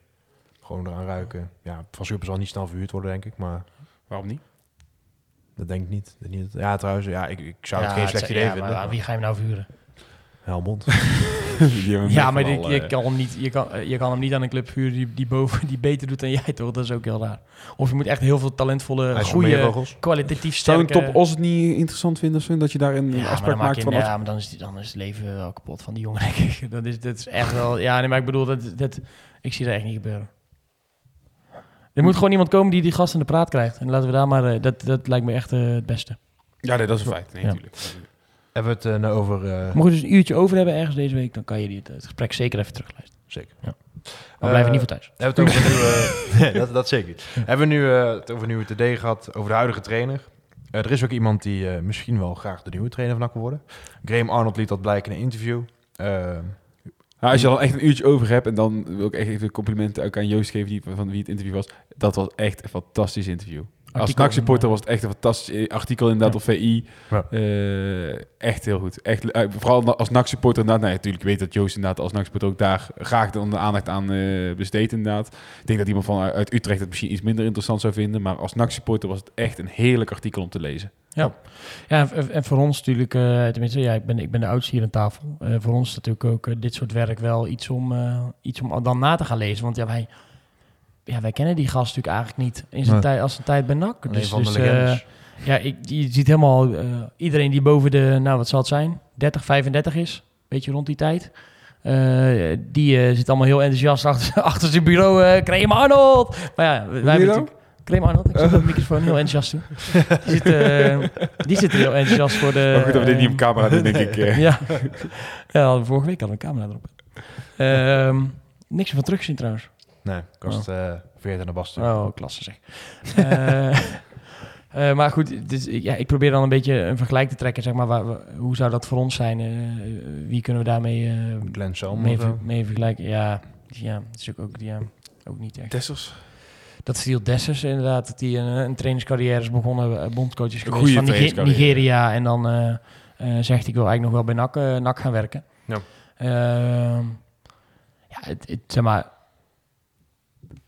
gewoon eraan ruiken. Ja, Van Super zal niet snel verhuurd worden, denk ik. Maar Waarom niet? dat denk ik niet. Dat niet ja, trouwens, ja, ik, ik zou het ja, geen slecht idee ja, vinden. maar wie ga je hem nou vuren? Helmond. Ja, maar al, je, eh, kan hem niet, je, kan, eh, je kan hem niet aan een club vuren die, die, boven, die beter doet dan jij, toch? Dat is ook heel raar. Of je moet echt heel veel talentvolle, goede, kwalitatief Zou een sterke... top Os het niet interessant vinden Sven, dat je daar een ja, afspraak maakt je, van... ja, maar dan is, dan is het leven wel kapot van die jongen, denk ik. Dat is, dat is echt wel... Ja, nee, maar ik bedoel, dat, dat, ik zie dat echt niet gebeuren. Er moet gewoon iemand komen die die gast aan de praat krijgt. En laten we daar maar... eh, Dat, dat lijkt me echt het beste. Ja, nee, dat is een feit. Nee, Ja. natuurlijk. Hebben we het eh, nou over... eh, Mocht je dus een uurtje over hebben ergens deze week, dan kan je die, het gesprek zeker even terugluisteren. Zeker. Ja. Maar blijf Eh, niet voor thuis. Hebben we het over een nieuwe... dat, dat zeker. Hebben we nu eh, het over een nieuwe TD gehad, over de huidige trainer. Eh, er is ook iemand die eh, misschien wel graag de nieuwe trainer van NAC wil worden. Graham Arnold liet dat blijken in een interview. Eh, Nou, als je al echt een uurtje over hebt en dan wil ik echt even complimenten ook aan Joost geven die, van wie het interview was. Dat was echt een fantastisch interview. Als NAC-supporter was het echt een fantastisch artikel inderdaad op VI. Ja. Eh, echt heel goed. Echt, eh, vooral als NAC-supporter inderdaad. Nou, natuurlijk weet dat Joost inderdaad als NAC-supporter ook daar graag de aandacht aan eh, besteedt inderdaad. Ik denk dat iemand van uit Utrecht het misschien iets minder interessant zou vinden. Maar als NAC-supporter was het echt een heerlijk artikel om te lezen. Ja, en, en voor ons natuurlijk, tenminste, ja, ik ben, ik ben de oudste hier aan tafel. Voor ons is natuurlijk ook dit soort werk wel iets om, iets om dan na te gaan lezen. Want ja, wij, ja, wij kennen die gast natuurlijk eigenlijk niet in zijn Nee. tijd, als zijn tijd bij NAC. Een Dus, dus, eh, ja, ik, je ziet helemaal eh, iedereen die boven de, nou wat zal het zijn, 30, 35 is, beetje rond die tijd. eh, die eh, zit allemaal heel enthousiast achter, achter zijn bureau. eh Cream Arnold! Maar ja, wij hebben natuurlijk... Cream Arnold, ik zit op de microfoon heel enthousiast toe. Die zit, eh, die zit er heel enthousiast voor de... Maar goed dat we dit niet op camera doen, denk ik. ja. ja, vorige week hadden we een camera erop. Ehm, niks van teruggezien trouwens. Nee, ik was het eh, vergeten aan de bas. te- Oh, klasse zeg. Eh, eh, maar goed, dus, ja, ik probeer dan een beetje een vergelijk te trekken. Zeg maar, waar, hoe zou dat voor ons zijn? Eh, wie kunnen we daarmee eh, Glenn Selm mee, ver- mee vergelijken? Ja, ja, dat is ook, ook, ja, ook niet echt. Dessers. Dat Steele Dessers inderdaad, dat hij een, een trainingscarrière is begonnen, bondscoach is geweest van. Nigeria. En dan eh, eh, zegt hij, ik wil eigenlijk nog wel bij NAC, NAC gaan werken. Ja. Ehm, ja, het, het, zeg maar,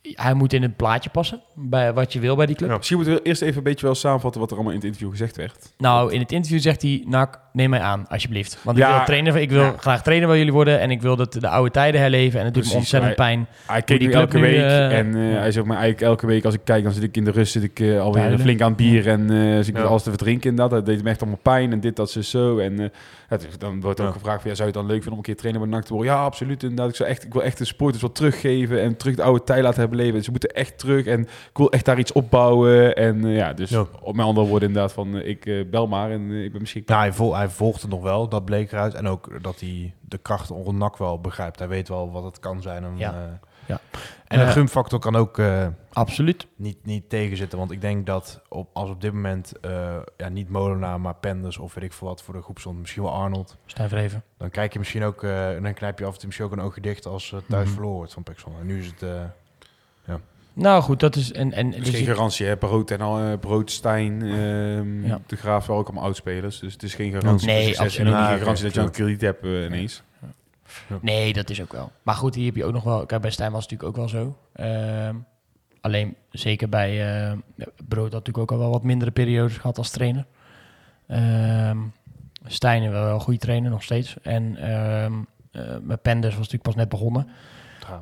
hij moet in het plaatje passen, bij wat je wil bij die club. Ja. Misschien moeten we eerst even een beetje wel samenvatten wat er allemaal in het interview gezegd werd. Nou, in het interview zegt hij, NAC, neem mij aan, alsjeblieft. Want ik Ja, wil, trainer, ik wil ja. graag trainer van jullie worden en ik wil dat de oude tijden herleven. En het doet me ontzettend hij- pijn. Hij keek die elke nu, week eh, en eh, hij zegt maar eigenlijk elke week als ik kijk, dan zit ik in de rust, zit ik eh, alweer flink aan bier en eh zit ik Ja. alles te verdrinken inderdaad. Dat deed me echt allemaal pijn en dit, dat, zo, zo. En dus dan wordt ook Ja. gevraagd van, ja, zou je het dan leuk vinden om een keer trainer bij NAC te worden? Ja, absoluut inderdaad. Ik, zou echt, ik wil echt de sporters wat teruggeven en terug de oude tijd laten herbeleven. Ze moeten echt terug en ik wil echt daar iets opbouwen. En eh, ja, dus Ja. op mijn andere woorden inderdaad van, eh, ik eh, bel maar en ik ben misschien... Nou, hij, vol, hij volgt het nog wel, dat bleek eruit. En ook dat hij de kracht onder nak wel begrijpt. Hij weet wel wat het kan zijn. Ja. Ja. en de Eh, gunfactor kan ook eh, Absoluut. niet, niet tegenzitten. Want ik denk dat op, als op dit moment eh, ja, niet Molenaar, maar Penders of weet ik veel wat voor de groep stond, misschien wel Arnold. Stijn Vreven. Dan kijk je misschien ook, eh, en dan knijp je af en toe misschien ook een oogje dicht als eh, thuis Mhm. verloren wordt van Pexel. En nu is het, eh, Nou goed, dat is... En, en, Het is dus geen garantie, hè? Brood en al, eh, Broodstein, ehm, Ja. de Graaf wel ook allemaal oudspelers. Dus het is geen garantie Nee, absoluut En ook geen garantie dat je een krediet hebt eh, Nee, dat is ook wel. Maar goed, hier heb je ook nog wel... Kijk, bij Stijn was het natuurlijk ook wel zo. Ehm, alleen, zeker bij eh, Brood had natuurlijk ook al wel wat mindere periodes gehad als trainer. Ehm Stijn wel een goede trainer, nog steeds. En ehm eh, met Penders was natuurlijk pas net begonnen.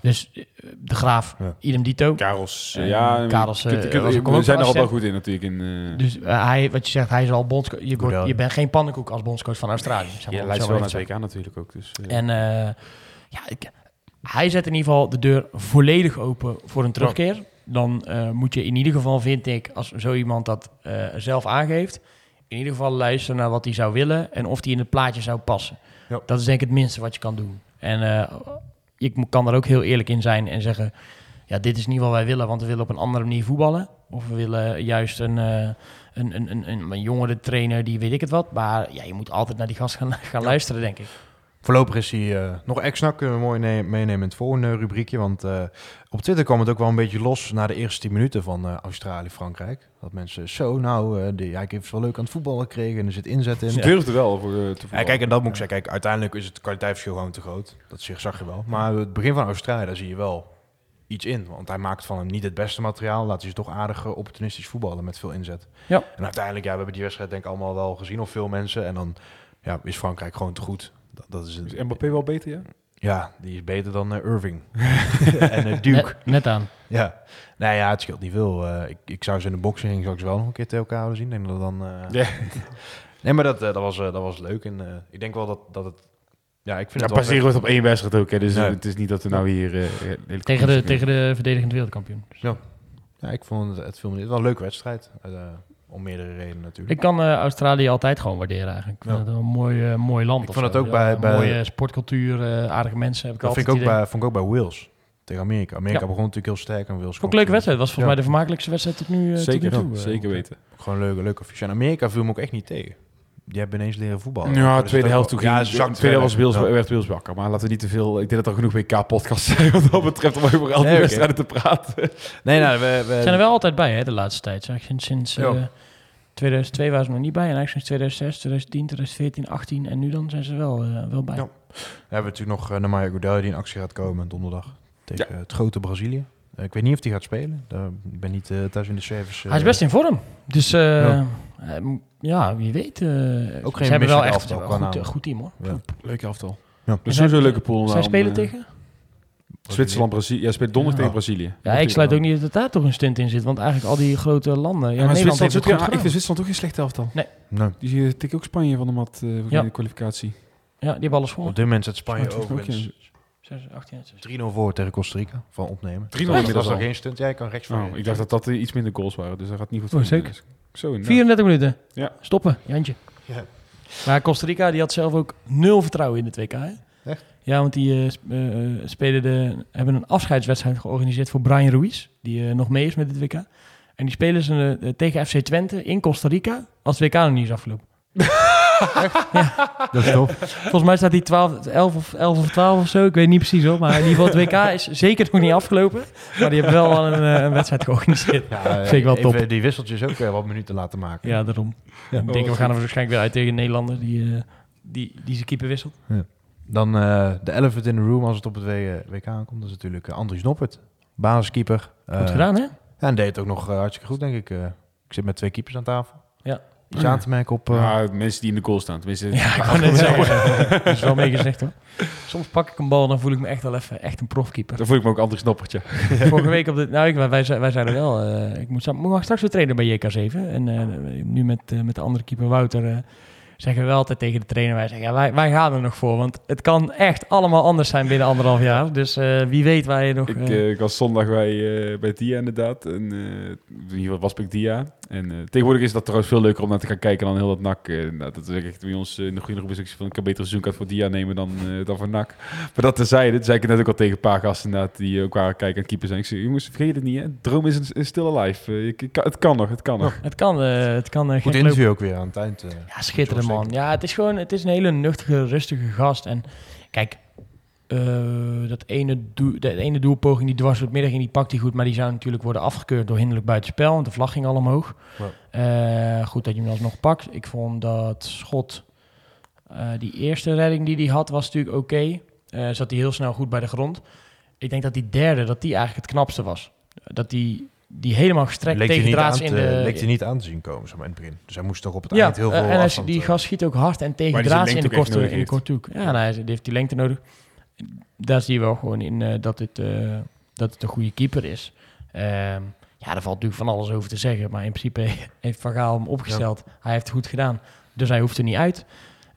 Dus eh, de Graaf, Ja. idem dito. Karels, eh, ja. Karels, kunt- eh, kunt- was ook we zijn er al wel goed in natuurlijk. In, Dus hij, wat je zegt, hij is al bondscoach. Je, wordt, je bent geen pannenkoek als bondscoach van Australië. Zeg maar, ja, leidt wel naar het WK natuurlijk ook. Dus. En eh, ja, ik, hij zet in ieder geval de deur volledig open voor een terugkeer. Dan eh, moet je in ieder geval, vind ik, als zo iemand dat eh, zelf aangeeft, in ieder geval luisteren naar wat hij zou willen en of hij in het plaatje zou passen. Ja. Dat is denk ik het minste wat je kan doen. En eh, ik kan er ook heel eerlijk in zijn en zeggen, ja, dit is niet wat wij willen, want we willen op een andere manier voetballen. Of we willen juist een, eh, een, een, een, een, een jongere trainer, die weet ik het wat. Maar ja, je moet altijd naar die gast gaan, gaan luisteren, denk ik. Voorlopig is hij eh, nog extra, kunnen we mooi ne- meenemen in het volgende rubriekje. Want eh, op Twitter kwam het ook wel een beetje los na de eerste 10 minuten van eh, Australië-Frankrijk. Dat mensen zo, nou, eh die, hij heeft wel leuk aan het voetballen gekregen en er zit inzet in. Ze durfden wel voor, te Ja, voetballen. kijk, en dat moet ik zeggen. Kijk, uiteindelijk is het kwaliteitsverschil gewoon te groot. Dat zich zag je wel. Maar het begin van Australië, daar zie je wel iets in. Want hij maakt van hem niet het beste materiaal. Laat hij ze toch aardig opportunistisch voetballen met veel inzet. Ja. En uiteindelijk, ja, we hebben die wedstrijd denk ik allemaal wel gezien of veel mensen. En dan ja, is Frankrijk gewoon te goed. Dat, dat is Is. Mbappé wel beter, ja? Ja, die is beter dan eh, Irving. en eh, Duke. Net, net aan. Ja. Nou ja, het scheelt niet veel. Eh, ik, ik zou ze in de boxing zou ik ze wel nog een keer tegen elkaar willen zien. Ik Denk dat dan. eh, Ja. Nee, maar dat, dat, was, dat was leuk. En eh, ik denk wel dat, dat het. Ja, ik vind Ja, het wel passeren wordt op één wedstrijd ook, hè. Dus Nee. het is niet dat we nou hier... Tegen de, tegen de verdedigend wereldkampioen. Ja, ik vond het, het film het was een leuke wedstrijd. Om meerdere redenen natuurlijk. Ik kan eh, Australië altijd gewoon waarderen eigenlijk. Ik vind Ja. het een mooi, eh, mooi land. Ik vond het zo. ook bij- Ja, bij- Mooie sportcultuur, eh, aardige mensen. Heb ik dat vind ik, ook idee. bij, vond ik ook bij Wales. Tegen Amerika. Amerika Ja. begon natuurlijk heel sterk en Wales Vond ik een leuke wedstrijd. was volgens Ja. mij de vermakelijkste wedstrijd tot nu, eh, Zeker, tot nu toe. zeker weten. Gewoon leuke, leuke. En Amerika viel me ook echt niet tegen. Die hebben ineens leren voetballen. Ja, er tweede helft toen ging... Ja, tweede helft was Ja. werd Wils wakker. Maar laten we niet te veel... Ik denk dat er genoeg WK-podcasts zijn wat dat betreft om over al die Nee, oké. wedstrijden te praten. Nee, nou, we, zijn er wel altijd bij hè, de laatste tijd. Zeg. Sinds, sinds Ja. 2002 waren ze nog niet bij. En eigenlijk sinds 2006, 2010, 2014, 18. En nu dan zijn ze wel, eh, wel bij. Ja. We hebben natuurlijk nog uh, Namaya Goudel die in actie gaat komen donderdag tegen het grote Brazilië. Eh, ik weet niet of hij gaat spelen. Daar- Ik ben niet eh, thuis in de service. Hij is best in vorm. Dus eh, Ja. eh, ja, wie weet. eh, Ook ze geen hebben wel echt een goed, team hoor. Ja. Leuk elftal. Ja. Dus sowieso een zij- leuke pool. Zij spelen eh, tegen? Zwitserland, Brazilië. Ja, speelt donderdag tegen Brazilië. Ja, ik sluit ook niet dat daar toch een stunt in zit. Want eigenlijk al die grote landen... Ja, Ja, maar Nederland Zwitserland, heeft het zit- goed ja, ik vind Zwitserland ook geen slecht elftal. Nou, Die eh, tikken ook Spanje van de mat eh, voor Ja. de kwalificatie. Ja, die hebben alles op gewonnen. dit moment zet Spanje overigens 6, 18, 16. 3-0 voor tegen Costa Rica. Van opnemen. 3-0 Dat was inmiddels nog al. geen stunt. Jij kan rechts van Oh, ik dacht dat dat eh, iets minder goals waren, dus dat gaat niet goed Oh, voor zeker. Zo, inderdaad. 34 minuten. Ja. Stoppen, Jantje. Ja. Maar Costa Rica die had zelf ook nul vertrouwen in de 2K. Hè? Echt? Ja, want die eh, eh, eh, spelen de, hebben een afscheidswedstrijd georganiseerd voor Brian Ruiz. Die eh, nog mee is met het WK. En die spelen ze tegen FC Twente in Costa Rica als het WK nog niet is afgelopen. Dat is tof. Volgens mij staat die 12, 11, of, 11 of 12 of zo. Ik weet niet precies hoor. Maar in ieder geval het WK is zeker nog niet afgelopen. Maar die hebben wel al een, een wedstrijd georganiseerd. Ja, Vind ik wel even top. die wisseltjes ook weer wat minuten laten maken. Ja, daarom. ik denk, we gaan er waarschijnlijk weer uit tegen een Nederlander die, eh, die, die zijn keeper wisselt. Dan eh, de elephant in the room als het op het W- WK aankomt. Dat is natuurlijk eh, Andries Noppert. Basiskeeper. Goed Eh, gedaan hè? Ja, en deed het ook nog eh, hartstikke goed, denk ik. Eh, ik zit met twee keepers aan tafel. Ja. Iets aan te merken op... eh, Ja, mensen die in de goal staan. Tenminste, Ja, ik wou net zeggen. Dat is wel mee gezegd hoor. Soms pak ik een bal en dan voel ik me echt wel even echt een profkeeper. dan voel ik me ook Andries Noppertje. Vorige week op de... Nou, ik, wij, wij, wij zeiden wel... eh, ik moet, straks weer trainen bij JK7. En eh, nu met, eh, met de andere keeper Wouter... zeggen we altijd tegen de trainer... Wij zeggen, ja, wij, wij gaan er nog voor. Want het kan echt allemaal anders zijn binnen anderhalf jaar. Dus eh, wie weet waar je nog... Ik, eh, eh, ik was zondag bij, eh, bij Dia inderdaad. En, in ieder geval was ik Dia. En eh, tegenwoordig is dat trouwens veel leuker om naar te gaan kijken dan heel dat NAC. eh, nou, dat is echt bij ons eh, in de goede groep van ik kan beter een seizoenkaart voor Dia nemen dan, eh, dan voor NAC. Maar dat terzijde, dat zei ik net ook al tegen een paar gasten inderdaad, die ook waren kijken en keeper zijn. Ik zei, jongens, vergeet het niet hè. Droom is, een, is still alive. Ik- het kan nog, het kan nog. het kan, eh, het kan goed interview ook weer aan het eind. eh. Ja, schitterend man. Ja, het is gewoon, het is een hele nuchtige, rustige gast. En kijk, eh, dat ene, doel, de ene doelpoging die dwars door het midden ging, die pakt hij goed. Maar die zou natuurlijk worden afgekeurd door hinderlijk buitenspel. Want de vlag ging al omhoog. Eh, goed dat je hem alsnog pakt. Ik vond dat schot, eh, die eerste redding die hij had, was natuurlijk oké. Zat hij heel snel goed bij de grond. Ik denk dat die derde, dat die eigenlijk het knapste was. Dat die, die helemaal gestrekt Leek tegen in de... leek hij niet aan te zien komen, zeg maar, in het begin. Dus hij moest toch op het Ja, eind heel veel en hij, afstand, die gast schiet ook hard en tegen zijn in de, korte, in de korte hoek. Ja, nou, hij heeft die lengte nodig. Daar zie je wel gewoon in eh, dat, het, eh, dat het een goede keeper is. Ehm, ja, daar valt natuurlijk van alles over te zeggen. Maar in principe heeft Van Gaal hem opgesteld. Hij heeft het goed gedaan. Dus hij hoeft er niet uit.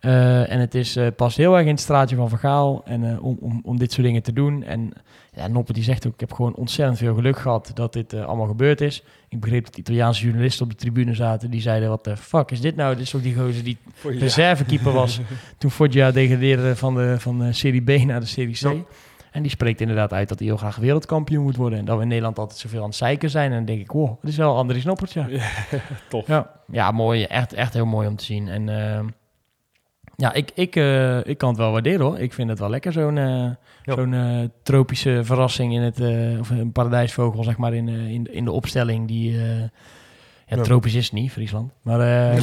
Eh, en het is, eh, past heel erg in het straatje van Van Gaal. En, eh, om, om, om dit soort dingen te doen. En ja, Noppe die zegt ook, ik heb gewoon ontzettend veel geluk gehad dat dit allemaal gebeurd is. Ik begreep dat Italiaanse journalisten op de tribune zaten. Die zeiden, wat de fuck is dit nou? Dit is toch die gozer die reservekeeper was toen Foggia degradeerde van de, van de Serie B naar de Serie C. Ja. En die spreekt inderdaad uit dat hij heel graag wereldkampioen moet worden. En dat we in Nederland altijd zoveel aan het zeiken zijn. En dan denk ik, wow, dat is wel Andries Noppert, ja. tof. Ja, ja mooi. Echt, echt heel mooi om te zien. En ja, ik, ik, eh, ik kan het wel waarderen hoor. Ik vind het wel lekker, zo'n eh, zo'n eh, tropische verrassing in het, of een paradijsvogel, zeg maar, in, in, in de opstelling. Die, ja, tropisch is het niet, Friesland. Maar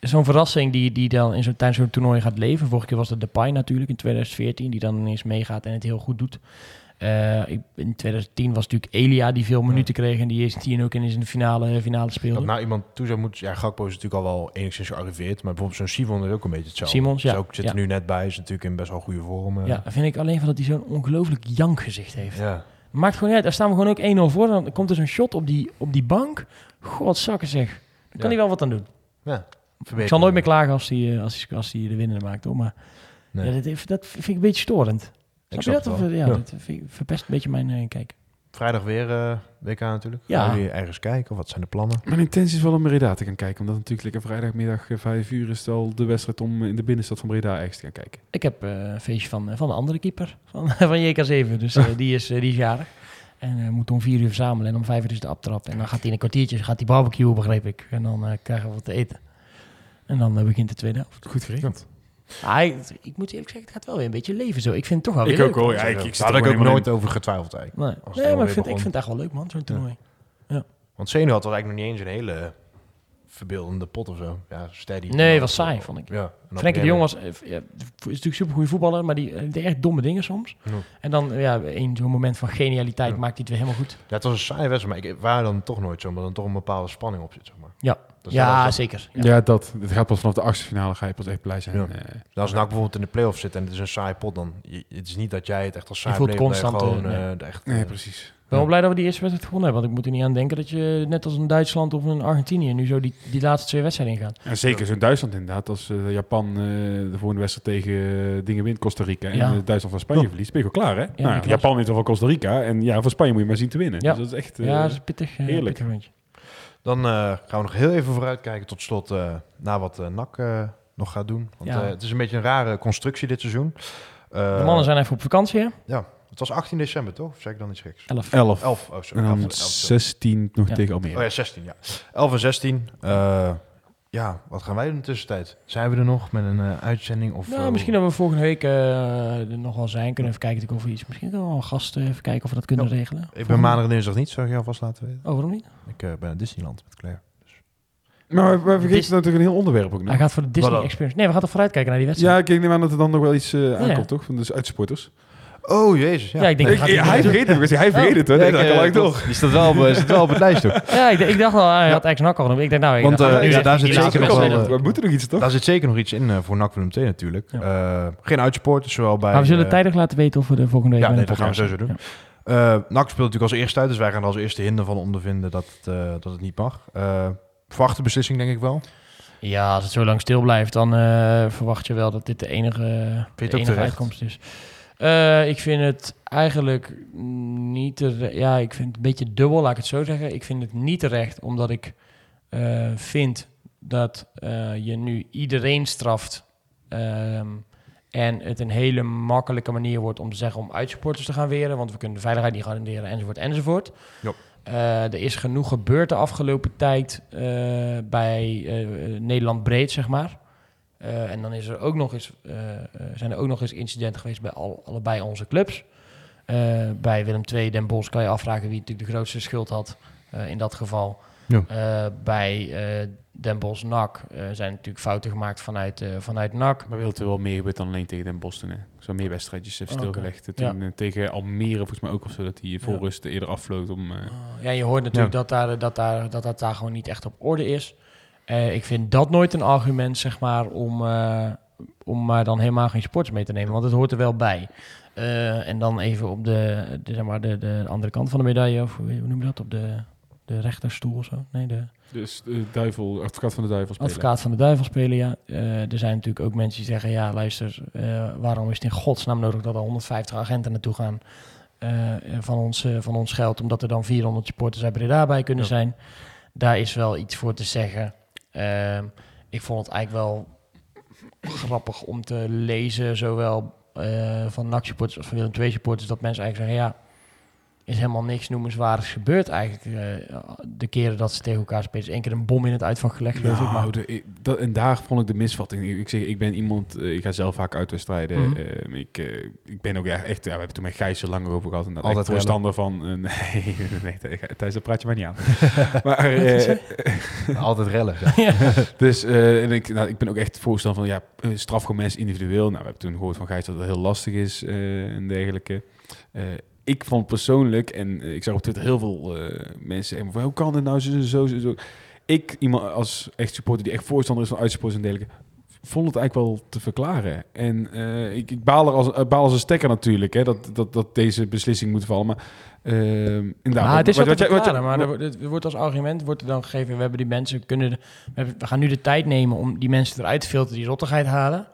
zo'n verrassing die, die dan in zo'n tijdens zo'n toernooi gaat leven. Vorige keer was dat Depay natuurlijk in 2014, die dan ineens meegaat en het heel goed doet. Eh, in 2010 was natuurlijk Elia die veel minuten kreeg en die is die ook in zijn finale, finale speelde. Dat nou iemand toe zou moeten... Ja, Gakpo is natuurlijk al wel enigszins gearriveerd. Maar bijvoorbeeld zo'n Simon is ook een beetje hetzelfde. Simons, Is ja. ook, zit er Ja. nu net bij. Is natuurlijk in best wel goede vorm. eh. Ja, vind ik alleen van dat hij zo'n ongelooflijk jankgezicht heeft. ja. Maakt gewoon uit. Daar staan we gewoon ook 1-0 voor. Dan komt er zo'n shot op die, op die bank. Godzakken zeg. Daar kan hij wel wat aan doen. ja. Ik zal nooit meer klagen als hij, eh, als hij, als hij de winnende maakt. Hoor. Maar Nee. ja, dat, dat vind ik een beetje storend. Snap je dat? het Of, wel. eh, ja, Ja. dat vind ik- verpest een beetje mijn eh, kijk. Vrijdag weer eh, WK natuurlijk. Ja. Gaan jullie ergens kijken? Of wat zijn de plannen? Mijn intentie is wel om Breda te gaan kijken. Omdat natuurlijk lekker vrijdagmiddag eh, 5 uur is het al de wedstrijd om in de binnenstad van Breda ergens te gaan kijken. Ik heb eh, een feestje van, eh, van de andere keeper van, van JK7. Dus eh, die, is, eh, die is jarig. En eh moet om vier uur verzamelen en om vijf uur is de aftrap. En dan gaat hij in een kwartiertje gaat hij barbecuen, begreep ik. En dan eh, krijgen we wat te eten. En dan eh, begint de tweede helft. Goed geregeld. Ah, ik, ik moet eerlijk zeggen, het gaat wel weer een beetje leven zo. Ik vind het toch wel weer Ik leuk. ook hoor. Ja, ik, ik Daar had er ik ook nooit over getwijfeld eigenlijk. Nee, maar ik vind, ik vind het echt wel leuk, man, zo'n toernooi. Want Senior had er eigenlijk nog niet eens een hele verbeeldende pot of zo. Ja, steady. Nee, was saai, vond ik. Ja. en dan Frenkie de Jong was, eh, ja, is natuurlijk super goede voetballer, maar die eh, deed echt domme dingen soms. Ja. En dan, ja, een zo'n moment van genialiteit Ja. maakt hij het weer helemaal goed. Ja, het was een saaie wedstrijd, maar ik waar dan toch nooit zo, omdat er toch een bepaalde spanning op zit, zeg maar. Ja, Ja als, zeker. Ja. Ja, dat. Het gaat pas vanaf de achtste finale, ga je pas echt blij zijn. Ja. Eh, als nou bijvoorbeeld in de play-off zit en het is een saai pot, dan je- het is niet dat jij het echt als saai voelt constant, gewoon eh, eh, de echt. nee, eh, precies. Ik ben wel blij dat we die eerste wedstrijd gewonnen hebben. Want ik moet er niet aan denken dat je net als een Duitsland of een Argentinië nu zo die, die laatste twee wedstrijden ingaat. En zeker zo'n Duitsland inderdaad. Als eh, Japan eh, de volgende wedstrijd tegen eh, dingen wint, Costa Rica, en Ja. eh, Duitsland van Spanje verliest, ben je gewoon klaar, hè? die nou. Japan wint wel van Costa Rica en ja, van Spanje moet je maar zien te winnen. Ja. Dus dat is echt... eh, ja, dat is een pittig, eh, heerlijk. pittig rondje. Dan eh, gaan we nog heel even vooruitkijken tot slot eh, naar wat eh NAC eh, nog gaat doen. Want Ja. eh, het is een beetje een rare constructie dit seizoen. Eh, De mannen zijn even op vakantie, hè? Ja, het was 18 december toch? Of zeg ik dan iets geks? 11. 11. 11. Oh, sorry. En 11, dan 11, 16 nog Ja. tegen Almere. Oh ja, 16, ja. 11 en 16. Ja, wat gaan wij doen in de tussentijd? Zijn we er nog met een eh, uitzending? Of, Nou, eh, misschien dat we volgende week eh, er nog wel zijn. Kunnen even kijken of we iets... Misschien kunnen we wel een gast eh, even kijken of we dat kunnen Ja. regelen. Ik ben maandag en dinsdag niet, zou ik je alvast laten weten. Oh, waarom niet? Ik eh, ben naar Disneyland met Claire. Maar we, we vergeten Dis- natuurlijk een heel onderwerp ook nog. Hij gaat voor de Disney? Experience. Nee, we gaan toch vooruitkijken naar die wedstrijd? Ja, ik neem aan dat er dan nog wel iets eh, ja. aankomt, toch? Van de uitsupporters. Oh, jezus. Ja, Ja, ik denk... Ik, dat gaat hij hij vergeet het, hij vergeet het, Nee, ik, dat eh, kan gelijk klopt. toch. Die staat wel, op, eh, staat wel op het lijstje. ook. Ja, ik, ik dacht wel, hij had al genoemd. Ik denk, nou... ik- Want, eh, ja, daar zit zeker nog wel, doen. We moeten nog iets, toch? Daar zit zeker nog iets in eh, voor NAC Willem II natuurlijk. Eh, geen uitsporters, zowel bij... Maar we zullen eh, tijdig laten weten of we de volgende week Ja, nee, de dat gaan we sowieso doen. Eh, NAC speelt natuurlijk als eerste uit, dus wij gaan er als eerste hinder van ondervinden dat het, eh, dat het niet mag. Eh verwachte beslissing denk ik wel. Ja. als het zo lang stil blijft, dan eh, verwacht je wel dat dit de enige, het de enige uitkomst is. Eh, ik vind het eigenlijk niet terecht. Ja, ik vind het een beetje dubbel, laat ik het zo zeggen. Ik vind het niet terecht, omdat ik eh, vind dat eh, je nu iedereen straft. ehm, en het een hele makkelijke manier wordt om te zeggen om uitsupporters te gaan weren. Want we kunnen de veiligheid niet garanderen, enzovoort, enzovoort. Ja. Eh, er is genoeg gebeurd de afgelopen tijd bij Nederland breed, zeg maar. Eh, en dan is er ook nog eens, eh, eh, zijn er ook nog eens incidenten geweest bij al, allebei onze clubs. Eh, bij Willem II, Den Bosch kan je afvragen wie natuurlijk de grootste schuld had eh, in dat geval. Ja. Eh, bij eh, Den Bosch NAC eh, zijn natuurlijk fouten gemaakt vanuit, eh, vanuit NAC. Maar wil er wel meer gebeurd dan alleen tegen Den Bosch toen, hè? Zo meer wedstrijdjes heeft Oké. stilgelegd. Toen tegen Almere volgens mij ook of zo, dat hij voor Ja. rust eerder afvloot om... eh, Oh, ja, je hoort natuurlijk dat, daar, dat, daar, dat dat daar gewoon niet echt op orde is. Eh, ik vind dat nooit een argument, zeg maar, om, eh, om maar dan helemaal geen sports mee te nemen. Want het hoort er wel bij. Eh, en dan even op de, de, zeg maar de, de andere kant van de medaille, of hoe noem je dat? Op de, de rechterstoel of zo? Nee, de Dus de duivel, advocaat van de duivel spelen. advocaat van de duivel spelen, ja. Er zijn natuurlijk ook mensen die zeggen, ja, luister, waarom is het in godsnaam nodig dat er 150 agenten naartoe gaan van, ons, van ons geld, omdat er dan 400 supporters Breda bij kunnen Ja. zijn. Daar is wel iets voor te zeggen. Ehm, ik vond het eigenlijk wel grappig om te lezen, zowel eh, van NAC supporters als van Willem II supporters, dat mensen eigenlijk zeggen, ja, is helemaal niks noemenswaardigs gebeurd eigenlijk. eh, de keren dat ze tegen elkaar spelen. is één keer een bom in het uitvak gelegd, geloof ik. Maar Nou, de, ik- dat, en daar vond ik de misvatting. Ik, ik zeg, ik ben iemand, eh, ik ga zelf vaak uitwedstrijden. Mhm. Eh, ik, eh, ik ben ook echt, echt ja, we hebben toen met Gijs er langer over gehad. En dat Altijd voorstander van, eh, nee, nee, Thijs, dat praat je maar niet aan. maar, Altijd rellen. dus eh, en ik, nou, ik ben ook echt voorstander van, ja, straf gewoon mensen individueel. Nou, we hebben toen gehoord van Gijs dat het heel lastig is eh, en dergelijke. Ik vond persoonlijk, en eh, ik zag op Twitter heel veel eh, mensen zeggen, van, hoe kan dit nou zo, zo, zo, zo. Ik, iemand als echt supporter die echt voorstander is van uitsupporters en dergelijke, vond het eigenlijk wel te verklaren. En eh, ik, ik baal er als, baal als een stekker natuurlijk, hè, dat, dat, dat deze beslissing moet vallen. Maar eh, inderdaad, Maar het is wat- wat, wat maar er wordt- het wordt als argument wordt er dan gegeven, we hebben die mensen kunnen, de- we gaan nu de tijd nemen om die mensen eruit te filteren die rottigheid halen.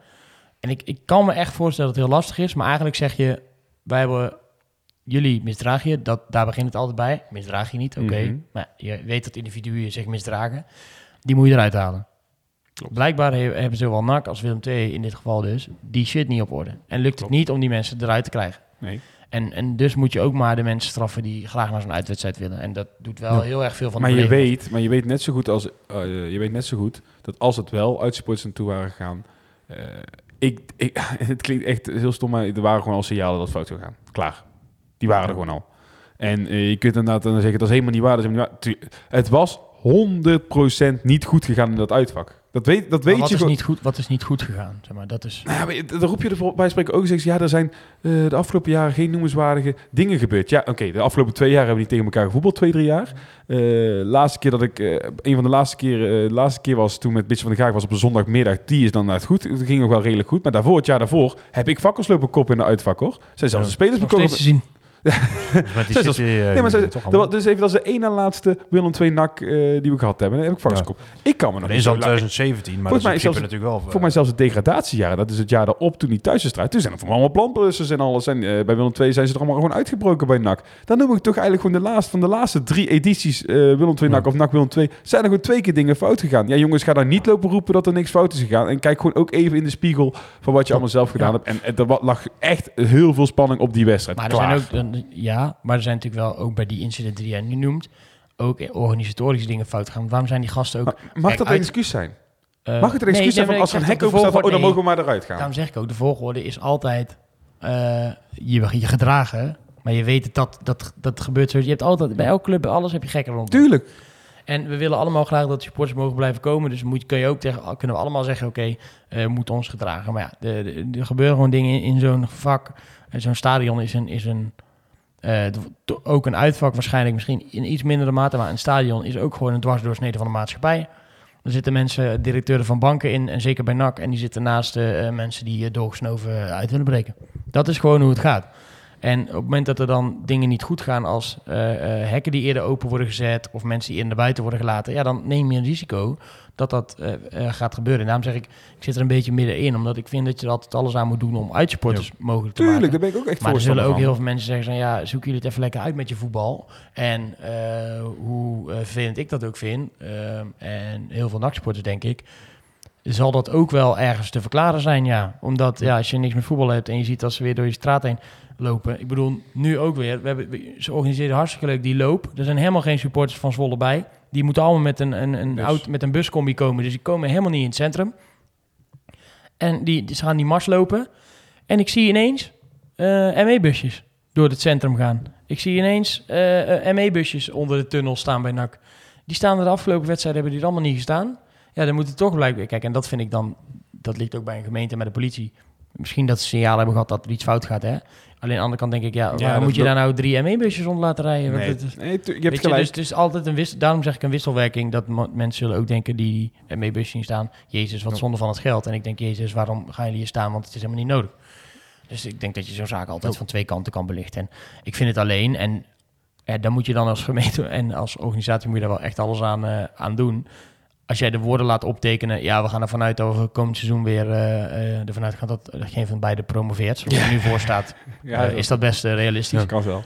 En ik, ik kan me echt voorstellen dat het heel lastig is, maar eigenlijk zeg je, wij hebben jullie misdraag je, dat, daar begint het altijd bij. Misdraag je niet, oké. Mhm. Maar je weet dat individuen zich misdragen. Die moet je eruit halen. Blijkbaar he- hebben zowel NAC als Willem II in dit geval dus die shit niet op orde. En lukt het Klopt. niet om die mensen eruit te krijgen. Nee. En, en dus moet je ook maar de mensen straffen die graag naar zo'n uitwedstrijd willen. En dat doet wel Ja. heel erg veel van maar de je weet, maar je weet net zo goed als eh, je weet net zo goed dat als het wel uitsupporters naartoe waren gegaan, eh, ik, ik, het klinkt echt heel stom, maar er waren gewoon al signalen dat het fout zou gaan. Klaar, die waren er gewoon al. En eh, je kunt inderdaad dan zeggen dat is helemaal niet waar. Dat is helemaal niet waar. Het was 100% niet goed gegaan in dat uitvak. Dat weet, dat weet wat, je is niet goed, wat is niet goed gegaan? Zeg maar, dat is... Nou ja, dan roep je er bij spreken ook eens. Ja, er zijn eh, de afgelopen jaren geen noemenswaardige dingen gebeurd. Ja, oké, de afgelopen twee jaar hebben we niet tegen elkaar gevoetbald, twee, drie jaar. Eh, laatste keer dat ik, een van de laatste keer, laatste keer was toen met Bitch van de Gaag was op een zondagmiddag. Die is dan net goed. Het ging nog wel redelijk goed. Maar daarvoor, het jaar daarvoor, heb ik vakkers lopen kop in de uitvak hoor. Zijn zelfs de spelers bekomen. zien. Met die Zes als- City, eh, Nee, maar ze, toch dat allemaal. was- dus even, dat is de één na laatste Willem 2 nak eh, die we gehad hebben. Heb ik Ja. Ik kan me nog Dat niet is al la- 2017, maar Volgens dat mij is is zelfs- natuurlijk wel... Voor mij zelfs het degradatiejaren. Dat is het jaar daarop toen die thuiswedstrijd. Toen zijn er voor allemaal plantblussers en alles. En eh, bij Willem II zijn ze er allemaal gewoon uitgebroken bij NAC. Dan noem ik toch eigenlijk gewoon de laatste van de laatste drie edities eh, Willem II NAC of NAC Willem II. Zijn er gewoon twee keer dingen fout gegaan. Ja jongens, ga daar niet lopen roepen dat er niks fout is gegaan. En kijk gewoon ook even in de spiegel van wat je allemaal zelf gedaan hebt. En, en er lag echt heel veel spanning op die wedstrijd. Maar er Klaar. zijn ook, ja, maar er zijn natuurlijk wel ook bij die incidenten die jij nu noemt, ook organisatorische dingen fout gaan. Waarom zijn die gasten ook... Maar mag Kijk, dat een excuus zijn? eh, Mag het een nee, excuus zijn nee, van als er een hek open staat, oh, dan nee. mogen we maar eruit gaan? Daarom zeg ik ook, de volgorde is altijd eh, je, je gedragen. Maar je weet dat dat, dat gebeurt zo. Je hebt altijd, bij elke club, bij alles heb je gekken rond. Tuurlijk. En we willen allemaal graag dat supporters mogen blijven komen. Dus moet, kun je ook tegen, kunnen we allemaal zeggen, oké, eh, we moeten ons gedragen. Maar ja, er gebeuren gewoon dingen in, in zo'n vak. En zo'n stadion is een... Is een eh, ook een uitvak waarschijnlijk misschien in iets mindere mate. Maar een stadion is ook gewoon een dwarsdoorsnede van de maatschappij. Er zitten mensen, directeuren van banken in, en zeker bij NAC. En die zitten naast eh, mensen die uh, doorgesnoven uit willen breken. Dat is gewoon hoe het gaat. En op het moment dat er dan dingen niet goed gaan als eh, eh, hekken die eerder open worden gezet of mensen die eerder naar buiten worden gelaten, ja, dan neem je een risico dat dat eh, gaat gebeuren. En daarom zeg ik, ik zit er een beetje middenin, omdat ik vind dat je er altijd alles aan moet doen om uitsupporters mogelijk te Tuurlijk, maken. daar ben ik ook echt Maar er zullen ook van. heel veel mensen zeggen van ja, zoek jullie het even lekker uit met je voetbal. En hoe vervelend ik dat ook vind, en heel veel nachtsporters denk ik, zal dat ook wel ergens te verklaren zijn, ja. Omdat ja, als je niks met voetbal hebt en je ziet dat ze weer door je straat heen lopen. Ik bedoel, nu ook weer. We hebben, ze organiseren hartstikke leuk die loop. Er zijn helemaal geen supporters van Zwolle bij. Die moeten allemaal met een, een, een, auto, met een buscombi komen. Dus die komen helemaal niet in het centrum. En die, ze gaan die mars lopen. En ik zie ineens eh ME-busjes door het centrum gaan. Ik zie ineens eh, eh, ME-busjes onder de tunnel staan bij NAC. Die staan er de afgelopen wedstrijden, hebben die er allemaal niet gestaan. Ja, dan moet het toch blijkbaar... Kijk, en dat vind ik dan... Dat ligt ook bij een gemeente met de politie. Misschien dat ze signaal hebben gehad dat er iets fout gaat, hè? Alleen aan de andere kant denk ik, ja, waarom moet je daar nou drie ME-busjes onder laten rijden? Nee, het nee, je hebt je, gelijk. dus het is altijd een wissel. Daarom zeg ik een wisselwerking. Dat mensen zullen ook denken die mee busjes zien staan. Jezus, wat zonde van het geld. En ik denk, Jezus, waarom gaan jullie hier staan? Want het is helemaal niet nodig. Dus ik denk dat je zo'n zaak altijd van twee kanten kan belichten. En ik vind het alleen. En eh, dan moet je dan als gemeente en als organisatie moet je daar wel echt alles aan, eh, aan doen. Als jij de woorden laat optekenen, ja, we gaan ervan uit dat we komend seizoen weer eh, ervan uitgaan dat eh, geen van beide promoveert. Zoals er nu voor staat, Ja, is dat best realistisch. dat kan wel.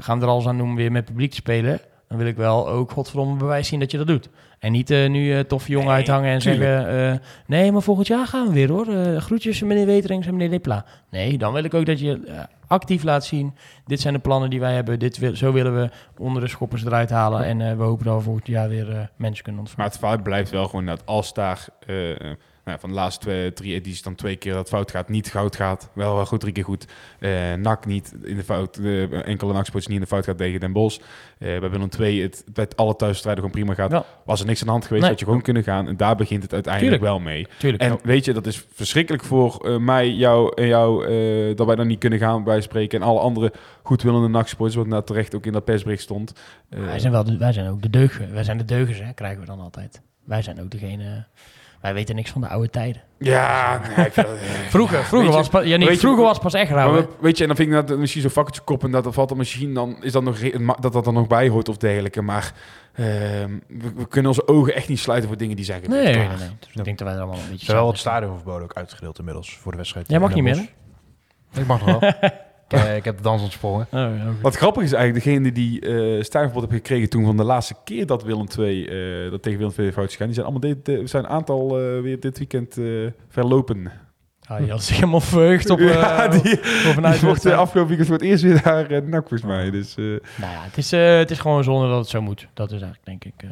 Gaan we er alles aan doen om weer met publiek te spelen? Dan wil ik wel ook godverdomme bewijs zien dat je dat doet. En niet nu eh toffe jongen Nee, uithangen en tuurlijk. zeggen... nee, maar volgend jaar gaan we weer hoor. Groetjes meneer Weterings en meneer Lepla. Nee, dan wil ik ook dat je actief laat zien... dit zijn de plannen die wij hebben. Dit wil, zo willen we onder de schoppers eruit halen. En eh, we hopen dat we volgend jaar weer eh, mensen kunnen ontvangen. Maar het fout blijft wel gewoon dat als daar eh, nou, van de laatste twee, drie edities dan twee keer dat fout gaat, niet goud gaat. Wel, wel goed, drie keer goed. Eh NAC niet in de fout, eh, enkele NAC-sports niet in de fout gaat tegen Den Bosch. Eh bij Willem II het met alle thuisstrijden gewoon prima gaat. Ja. Was er niks aan de hand geweest, Nee. had je gewoon kunnen gaan. En daar begint het uiteindelijk Tuurlijk. wel mee. Tuurlijk. En ja. weet je, dat is verschrikkelijk voor mij, jou en jou, dat wij dan niet kunnen gaan bij spreken. En alle andere goedwillende nachtsporters, wat nou terecht ook in dat persbericht stond. Wij, zijn wel de, wij zijn ook de deugen. Wij zijn de deugers, hè, krijgen we dan altijd. Wij zijn ook degene... Wij weten niks van de oude tijden. ja, nee, ik vind dat- Vroeger, vroeger, je- was, pas, ja, niet, je- vroeger was pas echt rauw. Maar weet je, en dan vind ik dat misschien zo'n vakkertje kop en dat er valt dan misschien dan is dat nog dat dat er nog bij hoort of dergelijke. Maar ehm, we, we kunnen onze ogen echt niet sluiten voor dingen die zijn gebeurd. Nee, nee, nee. Dus ik denk dat wij er allemaal een beetje... Terwijl het stadionverbod ook uitgedeeld inmiddels voor de wedstrijd. Jij mag niet meer. Ik mag nog wel. ik, eh, ik heb de dans ontsprongen. Oh, ja. Wat grappig is eigenlijk, degene die eh stijnverbod hebben gekregen toen van de laatste keer dat Willem II, eh, dat tegen Willem II fout is gegaan, die zijn allemaal dit, eh, zijn een aantal eh, weer dit weekend eh, verlopen. Ah, die had zich helemaal verheugd op, eh, ja, die, op een die mocht uitwedstrijd. eh, afgelopen weekend voor het eerst weer naar uh, NAC volgens mij. Dus, eh, Nou ja, het is, eh, het is gewoon zonde dat het zo moet. Dat is eigenlijk, denk ik, eh,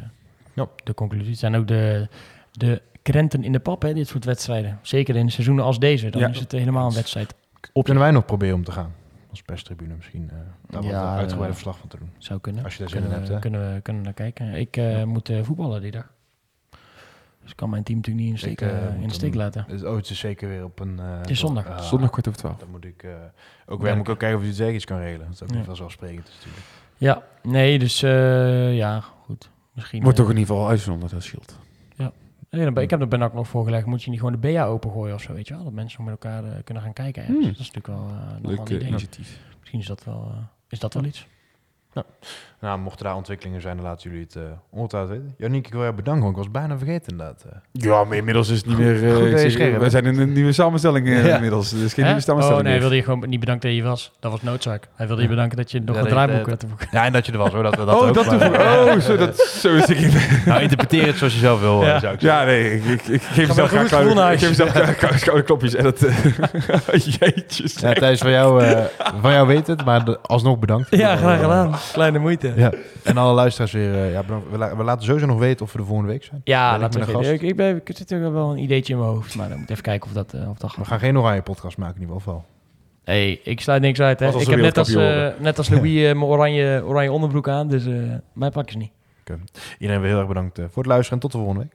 Ja. de conclusie. Het zijn ook de, de krenten in de pap, hè, dit soort wedstrijden. Zeker in seizoenen als deze. Dan Ja. is het helemaal een wedstrijd. Op kunnen wij nog proberen om te gaan? Als perstribune misschien. eh daar Ja, wat uitgebreide verslag van te doen. Zou kunnen. Als je daar zin kunnen in hebt, hè? Kunnen we, kunnen we kijken. Ik eh, moet eh, voetballen die dag. Dus ik kan mijn team natuurlijk niet in de steek, Ik, in de steek laten. Het, oh, het is zeker weer op een... eh, Het is zondag. ah, Zondag kwart over twaalf. Dan moet ik eh, ook weer moet ik ook kijken of je het zeker iets kan regelen. Dat is ook Ja. niet vanzelfsprekend is natuurlijk. Ja, nee, dus eh, ja, goed. Misschien. Wordt toch in ieder geval uitgezonden, dat scheelt. Nee, dan ben- ik heb er ben ook nog voorgelegd. Moet je niet gewoon de BA opengooien of zo, weet je wel? Dat mensen nog met elkaar eh, kunnen gaan kijken. Hmm. Dat is natuurlijk wel, eh, nog wel een eh, idee. initiatief. Misschien is dat wel, is dat wel iets. Nou, mochten daar ontwikkelingen zijn, dan laten jullie het eh ongetwijfeld weten. Janiek, ik wil je bedanken, want ik was bijna vergeten inderdaad. eh. Ja, maar inmiddels is het niet meer... eh, goed zeg, scherp we zijn in een nieuwe samenstelling Ja. inmiddels. Dus geen Hè? nieuwe samenstelling Oh nee, wilde je gewoon niet bedanken dat je was. Dat was noodzaak. Hij wilde je bedanken dat je nog Ja, een draaiboek dat- te boeken. Ja, en dat je er was hoor. Dat, we dat oh, ook, dat maar- toevoegen. Oh, zo, dat, zo is ik. Nou, interpreteer het zoals je zelf wil, Ja. zou ik zeggen. Ja, nee, ik, ik, ik geef een graag koude, ik geef graag koude, koude klopjes. En dat, eh, jeetjes. Ja, Thijs, van jou, eh, van jou weet het, maar alsnog bedankt. Ja, graag gedaan. Kleine moeite. Ja. En alle luisteraars weer, eh, ja, we, la- we laten sowieso nog weten of we de volgende week zijn. Ja, laten we gast? Ik, ik, ben, ik zit er wel een ideetje in mijn hoofd, maar dan moet ik even kijken of dat, eh, of dat We gaat. gaan geen oranje podcast maken in ieder geval. hey, ik sluit niks uit. Hè. Ik heb net als, eh, net als Louis eh, mijn oranje, oranje onderbroek aan, dus eh mij pakken ze niet. Iedereen weer heel erg bedankt eh, voor het luisteren en tot de volgende week.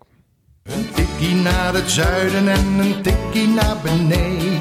Een tikkie naar het zuiden en een tikkie naar beneden.